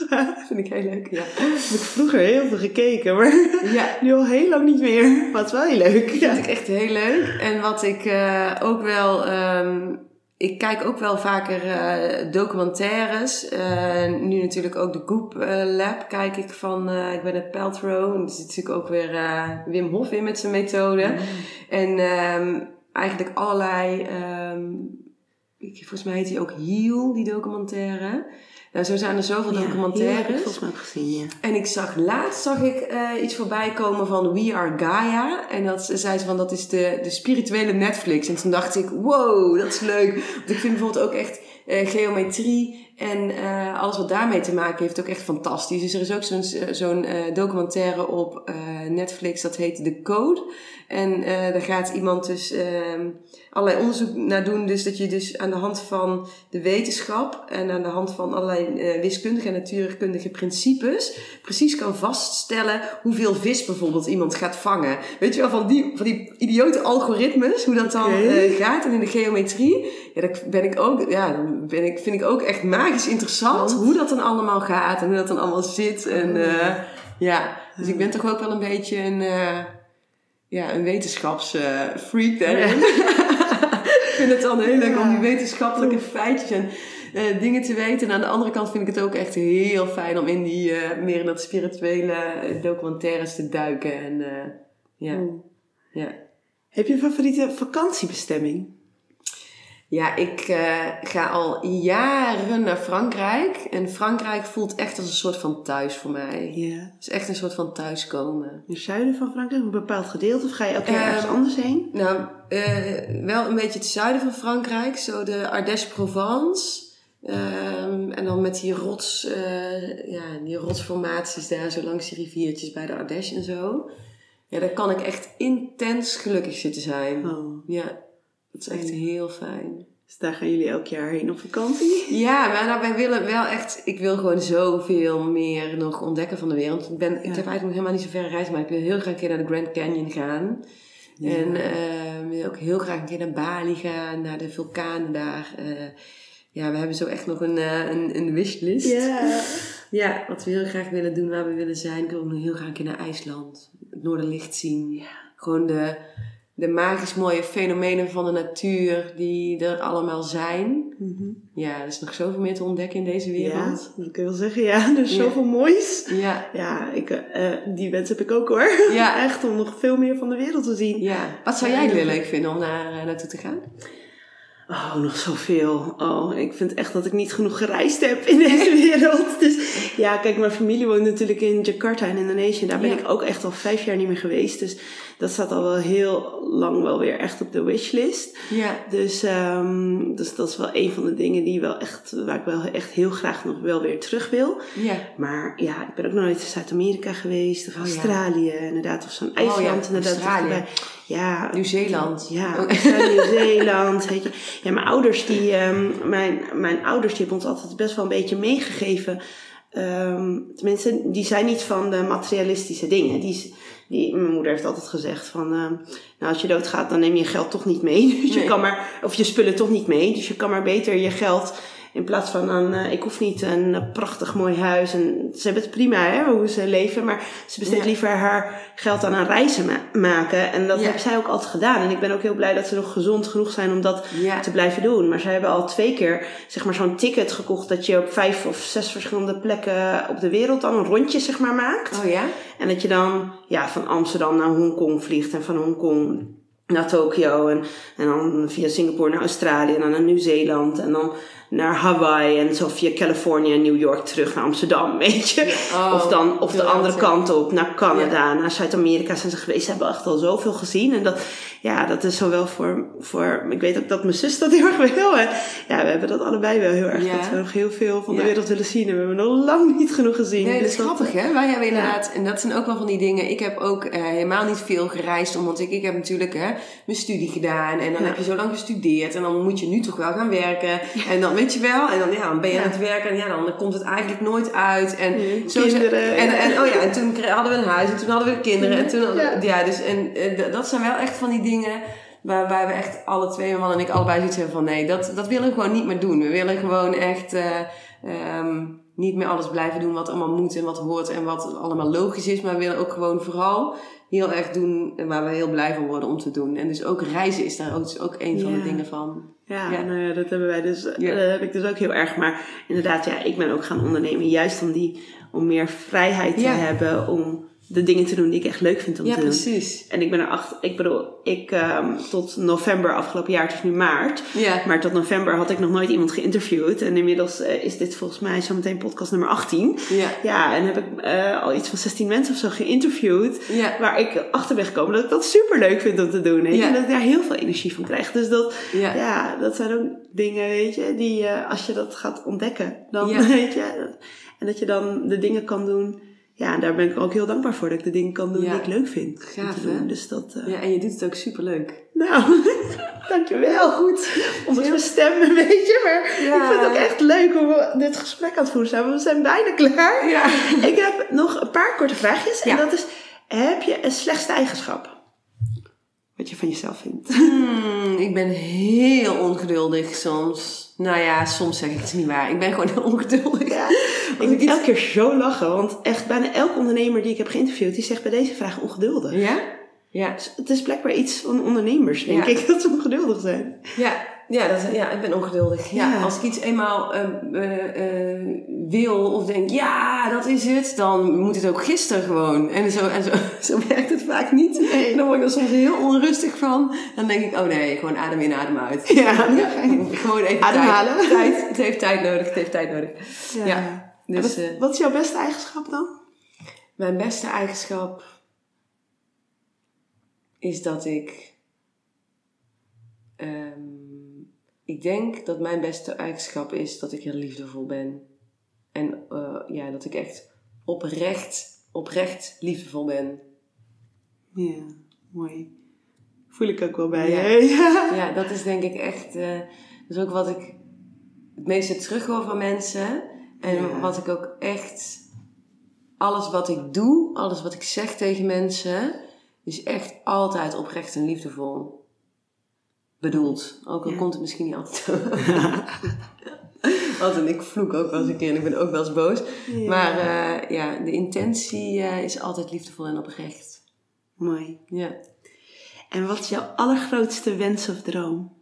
vind ik heel leuk, ja. Heb ik vroeger heel veel gekeken, maar Ja, nu al heel lang niet meer. Is wel heel leuk. vind Ja. ik echt heel leuk. En wat ik eh, ook wel... ehm, ik kijk ook wel vaker eh, documentaires. Eh, nu natuurlijk ook de Goop eh, Lab kijk ik van... ik ben het Paltrow. En er zit natuurlijk ook weer Wim Hof in met zijn methode. En ehm, eigenlijk allerlei... ehm, ik, volgens mij heet die ook Heal, die documentaire. Nou, zo zijn er zoveel Ja, documentaires. volgens mij ook gezien, ja. En ik zag laatst zag ik eh, iets voorbij komen van We Are Gaia. En dat zei ze van dat is de, de spirituele Netflix. En toen dacht ik, wow, dat is leuk. Want ik vind bijvoorbeeld ook echt eh, geometrie en eh, alles wat daarmee te maken heeft ook echt fantastisch. Dus er is ook zo'n zo'n eh, documentaire op eh, Netflix, dat heet The Code. En eh daar gaat iemand dus ehm, allerlei onderzoek naar doen. Dus dat je dus aan de hand van de wetenschap en aan de hand van allerlei eh, wiskundige en natuurkundige principes precies kan vaststellen hoeveel vis bijvoorbeeld iemand gaat vangen. Weet je wel, van die, van die idiote algoritmes, hoe dat dan eh, gaat. En in de geometrie, ja, dat ben ik ook, ja, ben ik, vind ik ook echt magisch interessant hoe dat dan allemaal gaat en hoe dat dan allemaal zit. En eh, ja, dus ik ben toch ook wel een beetje een, eh, ja, een wetenschapsfreak daarin. ik vind het dan heel leuk om die wetenschappelijke feitjes en eh, dingen te weten. En aan de andere kant vind ik het ook echt heel fijn om in die, eh, meer in dat spirituele eh, documentaires te duiken. En eh, ja. Heb je een favoriete vakantiebestemming? Ja, ik eh, ga al jaren naar Frankrijk. En Frankrijk voelt echt als een soort van thuis voor mij. Ja. Het is echt een soort van thuiskomen. In het zuiden van Frankrijk, een bepaald gedeelte? Of ga je elke keer Ehm, ergens anders heen? Nou, eh, wel een beetje het zuiden van Frankrijk. Zo de Ardèche-Provence. Ehm, en dan met die rots, eh, ja, die rotsformaties daar zo langs die riviertjes bij de Ardèche en zo. Ja, daar kan ik echt intens gelukkig zitten zijn. Oh. Ja, dat is echt heel fijn. Dus daar gaan jullie elk jaar heen op vakantie? Ja, maar nou, wij willen wel echt... Ik wil gewoon zoveel meer nog ontdekken van de wereld. Ik, ben, ik heb eigenlijk nog helemaal niet zo ver reis, maar ik wil heel graag een keer naar de Grand Canyon gaan. Ja. En eh, wil ook heel graag een keer naar Bali gaan, naar de vulkanen daar. Eh, ja, we hebben zo echt nog een, eh, een, een wishlist. Ja. Ja, wat we heel graag willen doen, waar we willen zijn. Ik wil ook nog heel graag een keer naar IJsland. Het Noorderlicht zien. Gewoon de, de magisch mooie fenomenen van de natuur die er allemaal zijn. Mhm. Ja, er is nog zoveel meer te ontdekken in deze wereld. Ja, dat kun je wel zeggen. Ja, er is Ja. zoveel moois. Ja. Ja, ik, eh, die wens heb ik ook hoor. Ja. Echt om nog veel meer van de wereld te zien. ja. Wat zou jij weer leuk vinden om naar, eh, naartoe te gaan? Oh, nog zoveel. Oh, ik vind echt dat ik niet genoeg gereisd heb in deze wereld. Dus ja, kijk, mijn familie woont natuurlijk in Jakarta in Indonesië. Daar ben Ja. ik ook echt al vijf jaar niet meer geweest. Dus dat staat al wel heel lang wel weer echt op de wishlist. Ja. Dus, ehm, dus dat is wel een van de dingen die wel echt, waar ik wel echt heel graag nog wel weer terug wil. Ja. Maar ja, ik ben ook nog nooit in Zuid-Amerika geweest of Oh, ja. Australië inderdaad. Of zo'n ja, eiland inderdaad. Australië. Ja, Nieuw-Zeeland. ja, Oh. Nieuw-Zeeland. Ja, mijn ouders, die, ehm, mijn, mijn ouders, die hebben ons altijd best wel een beetje meegegeven. Ehm, tenminste, die zijn niet van de materialistische dingen. Die, die, mijn moeder heeft altijd gezegd van, ehm, nou als je doodgaat, dan neem je geld toch niet mee. Dus je kan maar, of je spullen toch niet mee. Dus je kan maar beter je geld in plaats van een, eh, ik hoef niet een eh, prachtig mooi huis. En ze hebben het prima hè, hoe ze leven. Maar ze besteedt Ja. liever haar geld aan aan reizen ma- maken. En dat Ja. heeft zij ook altijd gedaan. En ik ben ook heel blij dat ze nog gezond genoeg zijn om dat Ja. te blijven doen. Maar zij hebben al twee keer zeg maar, zo'n ticket gekocht dat je op vijf of zes verschillende plekken op de wereld dan een rondje zeg maar, maakt. Oh ja? En dat je dan ja, van Amsterdam naar Hongkong vliegt en van Hongkong naar Tokio en, en dan via Singapore naar Australië en dan naar Nieuw-Zeeland en dan naar Hawaii en zo via Californië en New York terug naar Amsterdam, weet je. Oh, of dan of de andere kant op, naar Canada, naar Zuid-Amerika zijn ze geweest. Ze hebben echt al zoveel gezien. En dat, ja, dat is zowel voor, voor, ik weet ook dat mijn zus dat heel erg wil. En ja, we hebben dat allebei wel heel erg, Ja. dat we nog heel veel van de Ja. wereld willen zien. En we hebben nog lang niet genoeg gezien. Nee, dat Dus is grappig hè. Wij hebben inderdaad, en dat zijn ook wel van die dingen. Ik heb ook eh, helemaal niet veel gereisd, omdat ik, ik heb natuurlijk hè, mijn studie gedaan. En dan heb je zo lang gestudeerd. En dan moet je nu toch wel gaan werken. En dan weet je wel, en dan, ja, dan ben je aan het werken. En ja, dan komt het eigenlijk nooit uit. En, Nee, zo kinderen, en, en, oh ja, en toen hadden we een huis. En toen hadden we kinderen. En toen, Ja. dus, en eh, dat zijn wel echt van die dingen. Waarbij we echt alle twee, mijn man en ik, allebei zoiets hebben van nee, dat, dat willen we gewoon niet meer doen. We willen gewoon echt eh, ehm, niet meer alles blijven doen wat allemaal moet en wat hoort en wat allemaal logisch is. Maar we willen ook gewoon vooral heel erg doen waar we heel blij van worden om te doen. En dus ook reizen is daar ook, is ook een van de dingen van. Ja, Ja. nou ja, dat hebben wij dus, Ja. dat heb ik dus ook heel erg. Maar inderdaad, ja, ik ben ook gaan ondernemen juist om die, om meer vrijheid te hebben om de dingen te doen die ik echt leuk vind om Ja, te doen. precies. En ik ben erachter, ik bedoel, ik ehm, tot november afgelopen jaar, het is nu maart. Ja. Maar tot november had ik nog nooit iemand geïnterviewd. En inmiddels eh, is dit volgens mij zometeen podcast nummer 18. Ja. Ja, en heb ik eh, al iets van 16 mensen of zo geïnterviewd. Ja. Waar ik achter ben gekomen dat ik dat super leuk vind om te doen. Weet je? Ja. En dat ik daar heel veel energie van krijg. Dus dat, Ja. ja, dat zijn ook dingen, weet je, die eh, als je dat gaat ontdekken, dan Ja. weet je. En dat je dan de dingen kan doen. Ja, en daar ben ik ook heel dankbaar voor dat ik de dingen kan doen Ja. die ik leuk vind Gaaf, hè? Dus dat, eh, Ja, en je doet het ook superleuk. nou, dankjewel. Goed. Onder mijn stem een beetje, maar Ja. ik vind het ook echt leuk hoe we dit gesprek aan het voeren zijn. We zijn bijna klaar. Ja. Ik heb nog een paar korte vraagjes. En dat is, heb je een slechtste eigenschap? Wat je van jezelf vindt. Hmm, ik ben heel ongeduldig soms. Nou ja, soms zeg ik het niet waar. Ik ben gewoon heel ongeduldig. Ja, ik moet elke keer zo lachen, want echt bijna elke ondernemer die ik heb geïnterviewd, die zegt bij deze vraag ongeduldig. Ja? Ja. Dus het is blijkbaar iets van ondernemers, denk Ja. ik, dat ze ongeduldig zijn. Ja, ja, dat, ja, ik ben ongeduldig. Ja. Ja. Als ik iets eenmaal eh, eh, eh, wil of denk, ja, dat is het, dan moet het ook gisteren gewoon. En zo, en zo, zo werkt het vaak niet. Nee. En dan word ik er soms heel onrustig van. Dan denk ik, oh nee, gewoon adem in, adem uit. Ja, Gewoon even Ademhalen. Tijd, tijd. Het heeft tijd nodig, het heeft tijd nodig. Ja. En Dus wat, eh, wat is jouw beste eigenschap dan? mijn beste eigenschap is dat ik. ehm, ik denk dat mijn beste eigenschap is dat ik heel liefdevol ben. En eh, ja, dat ik echt oprecht, oprecht liefdevol ben. Ja, mooi. Voel ik ook wel bij Ja. je. Ja. Ja, dat is denk ik echt. eh dat is ook wat ik het meeste terughoor van mensen. En Ja. wat ik ook echt. Alles wat ik doe, alles wat ik zeg tegen mensen, is echt altijd oprecht en liefdevol bedoeld. Ook al Ja. komt het misschien niet altijd. Want ik vloek ook wel eens een keer en ik ben ook wel eens boos. Ja. Maar eh, ja, de intentie eh, is altijd liefdevol en oprecht. Mooi. Ja. En wat is jouw allergrootste wens of droom?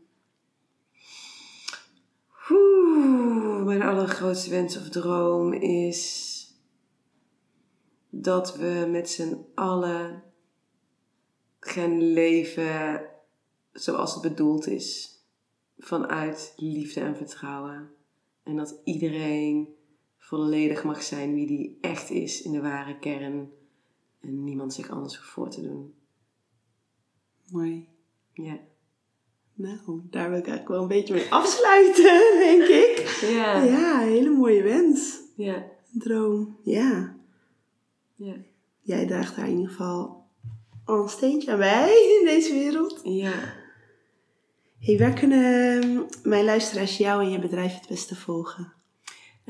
Oeh. Mijn allergrootste wens of droom is dat we met z'n allen gaan leven zoals het bedoeld is. Vanuit liefde en vertrouwen. En dat iedereen volledig mag zijn wie die echt is in de ware kern. En niemand zich anders hoeft voor te doen. Mooi. Ja. Nou, daar wil ik eigenlijk wel een beetje mee afsluiten, denk ik. Ja. Ja, een hele mooie wens. Ja. Een droom. Ja. Ja. Jij draagt daar in ieder geval al een steentje aan bij in deze wereld. Ja. Hey, waar kunnen ehm, mijn luisteraars jou en je bedrijf het beste volgen?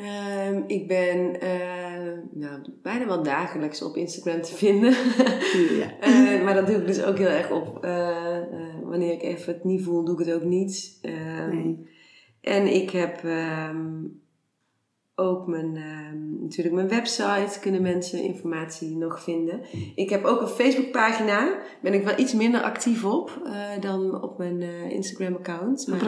Ehm, ik ben eh, nou, bijna wel dagelijks op Instagram te vinden. Ja. Eh, maar dat doe ik dus ook heel erg op. eh, wanneer ik even het niet voel, doe ik het ook niet. Ehm, Nee. En ik heb ehm, ook mijn, natuurlijk mijn website, kunnen mensen informatie nog vinden. Ik heb ook een Facebookpagina, ben ik wel iets minder actief op dan op mijn Instagram-account. Een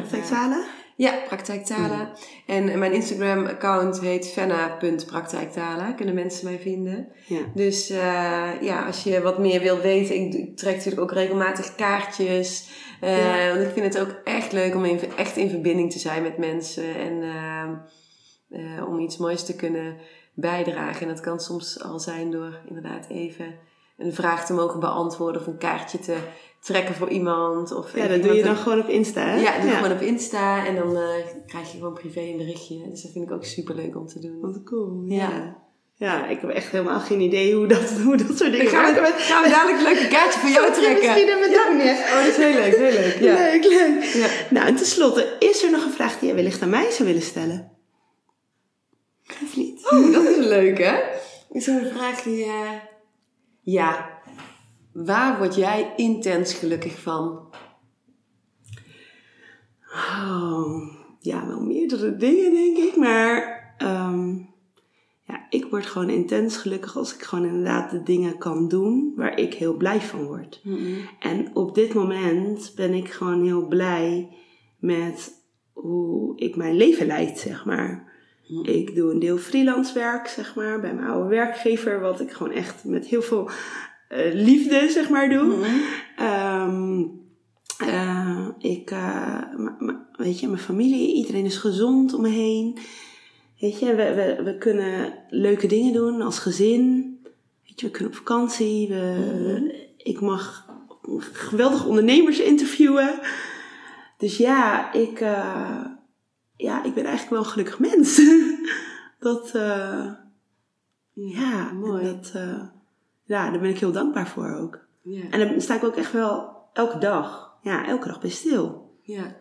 Praktijktalen? ja, praktijktalen. En mijn Instagram-account heet fenna.praktijktalen, kunnen mensen mij vinden. Ja. Dus eh, ja, als je wat meer wil weten, ik, trek natuurlijk ook regelmatig kaartjes. Eh, Ja. Want ik vind het ook echt leuk om in, echt in verbinding te zijn met mensen en eh, om iets moois te kunnen bijdragen. En dat kan soms al zijn door inderdaad even een vraag te mogen beantwoorden of een kaartje te trekken voor iemand. Of Ja, dat doe je dan een- gewoon op Insta, hè? ja, doe gewoon op Insta en dan eh, krijg je gewoon privé een berichtje. Dus dat vind ik ook super leuk om te doen. Wat cool. Ja. Ja. ja. ik heb echt helemaal geen idee hoe dat, hoe dat soort dingen Gaan we, gaan we dadelijk een leuke kaartje voor jou trekken? Misschien hebben we niet. Oh, dat is heel leuk, heel leuk. Ja. Leuk, leuk. Nou, en tenslotte, is er nog een vraag die jij wellicht aan mij zou willen stellen? Of niet? Oeh, dat is leuk, hè? Is er een vraag die... eh, Ja. Waar word jij intens gelukkig van? Oh, ja, wel meerdere dingen denk ik. Maar ehm, ja, ik word gewoon intens gelukkig als ik gewoon inderdaad de dingen kan doen waar ik heel blij van word. En op dit moment ben ik gewoon heel blij met hoe ik mijn leven leid, zeg maar. Ik doe een deel freelance werk, zeg maar, bij mijn oude werkgever, wat ik gewoon echt met heel veel liefde, zeg maar, doe. Ehm, eh, ik, eh, weet je, mijn familie, iedereen is gezond om me heen. Weet je, we, we, we kunnen leuke dingen doen als gezin. Weet je, we kunnen op vakantie. We, Ik mag geweldige ondernemers interviewen. Dus ja, ik, eh, ja, ik ben eigenlijk wel een gelukkig mens. dat, eh, ja, mooi. Dat, eh, ja, daar ben ik heel dankbaar voor ook. Ja. En dan sta ik ook echt wel elke dag, ja, elke dag bij stil. Ja.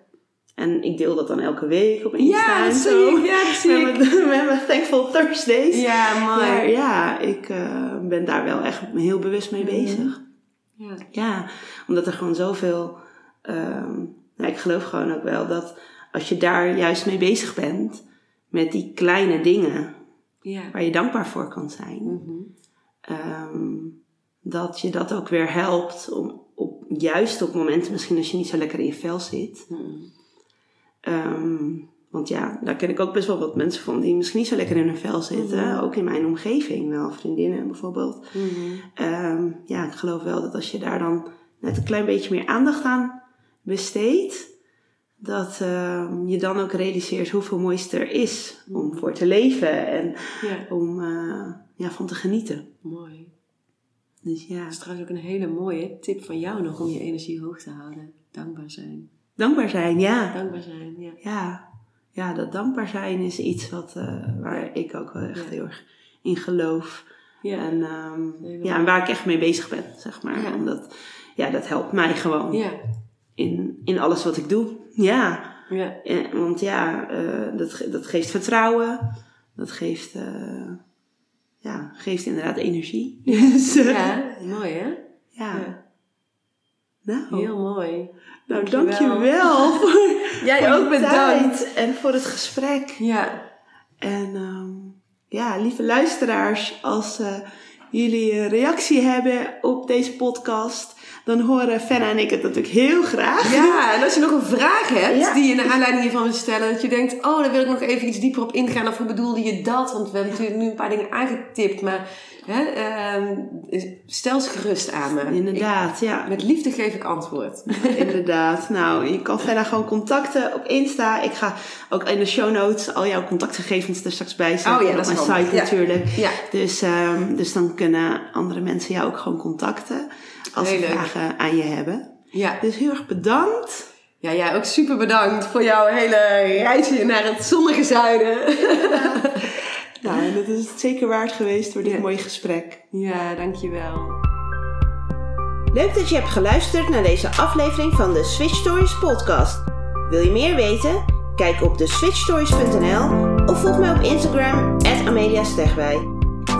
En ik deel dat dan elke week op Insta Ja, en zo. ik. Ja, dat zie Met ik. mijn- met mijn Thankful Thursdays. Ja, mooi. Maar ja, ik eh, ben daar wel echt heel bewust mee Mhm. bezig. Ja. Ja, omdat er gewoon zoveel... nou, ik geloof gewoon ook wel dat als je daar juist mee bezig bent... met die kleine dingen Ja. waar je dankbaar voor kan zijn... Mhm. Ehm, dat je dat ook weer helpt om op, juist op momenten, misschien als je niet zo lekker in je vel zit. Mhm. Ehm, want ja, daar ken ik ook best wel wat mensen van die misschien niet zo lekker in hun vel zitten. Mhm. Ook in mijn omgeving, wel vriendinnen bijvoorbeeld. Mhm. Ehm, ja, ik geloof wel dat als je daar dan net een klein beetje meer aandacht aan besteedt, dat je dan ook realiseert hoeveel moois er is om voor te leven en Ja. om eh, ja, van te genieten. Mooi. Dus ja, Dat is trouwens ook een hele mooie tip van jou nog om je energie hoog te houden. Dankbaar zijn. dankbaar zijn, ja. Dankbaar zijn, ja. Ja, ja dat dankbaar zijn is iets wat, eh, waar ik ook wel echt Ja. heel erg in geloof. Ja. En, ehm, ja, en waar ik echt mee bezig ben, zeg maar. Ja. Omdat, ja, dat helpt mij gewoon Ja. in, in alles wat ik doe. Ja, Ja. en, want ja, eh, dat, dat geeft vertrouwen. Dat geeft, eh, ja, geeft inderdaad energie. Dus, eh, Ja, mooi hè? ja. Ja. Nou, Heel mooi. nou dankjewel. dankjewel voor, Jij voor ook bedankt. en voor het gesprek. Ja. En ehm, ja, lieve luisteraars, als eh, jullie een reactie hebben op deze podcast. Dan horen Fenna en ik het natuurlijk heel graag. Ja, en als je nog een vraag hebt Ja. die je naar aanleiding hiervan wil stellen, dat je denkt, oh, daar wil ik nog even iets dieper op ingaan, of hoe bedoelde je dat? Want we hebben natuurlijk nu een paar dingen aangetipt, maar hè, ehm, stel ze gerust aan me. Inderdaad, ja. Met liefde geef ik antwoord. Inderdaad. Nou, je kan Fenna gewoon contacten op Insta. Ik ga ook in de show notes al jouw contactgegevens er straks bij zetten. Oh ja, dat op is mijn site Ja. natuurlijk. Ja. Dus, ehm, dus dan kunnen andere mensen jou ook gewoon contacten. Als ze leuk. vragen aan je hebben. Ja. Dus heel erg bedankt. ja, jij ook super bedankt voor jouw hele reisje naar het zonnige zuiden. Nou, en dat is het zeker waard geweest voor dit Ja. mooie gesprek. Ja, dankjewel. Leuk dat je hebt geluisterd naar deze aflevering van de Switch Stories podcast. Wil je meer weten? Kijk op de switchstories.nl of volg mij op Instagram Amelia Stegwij.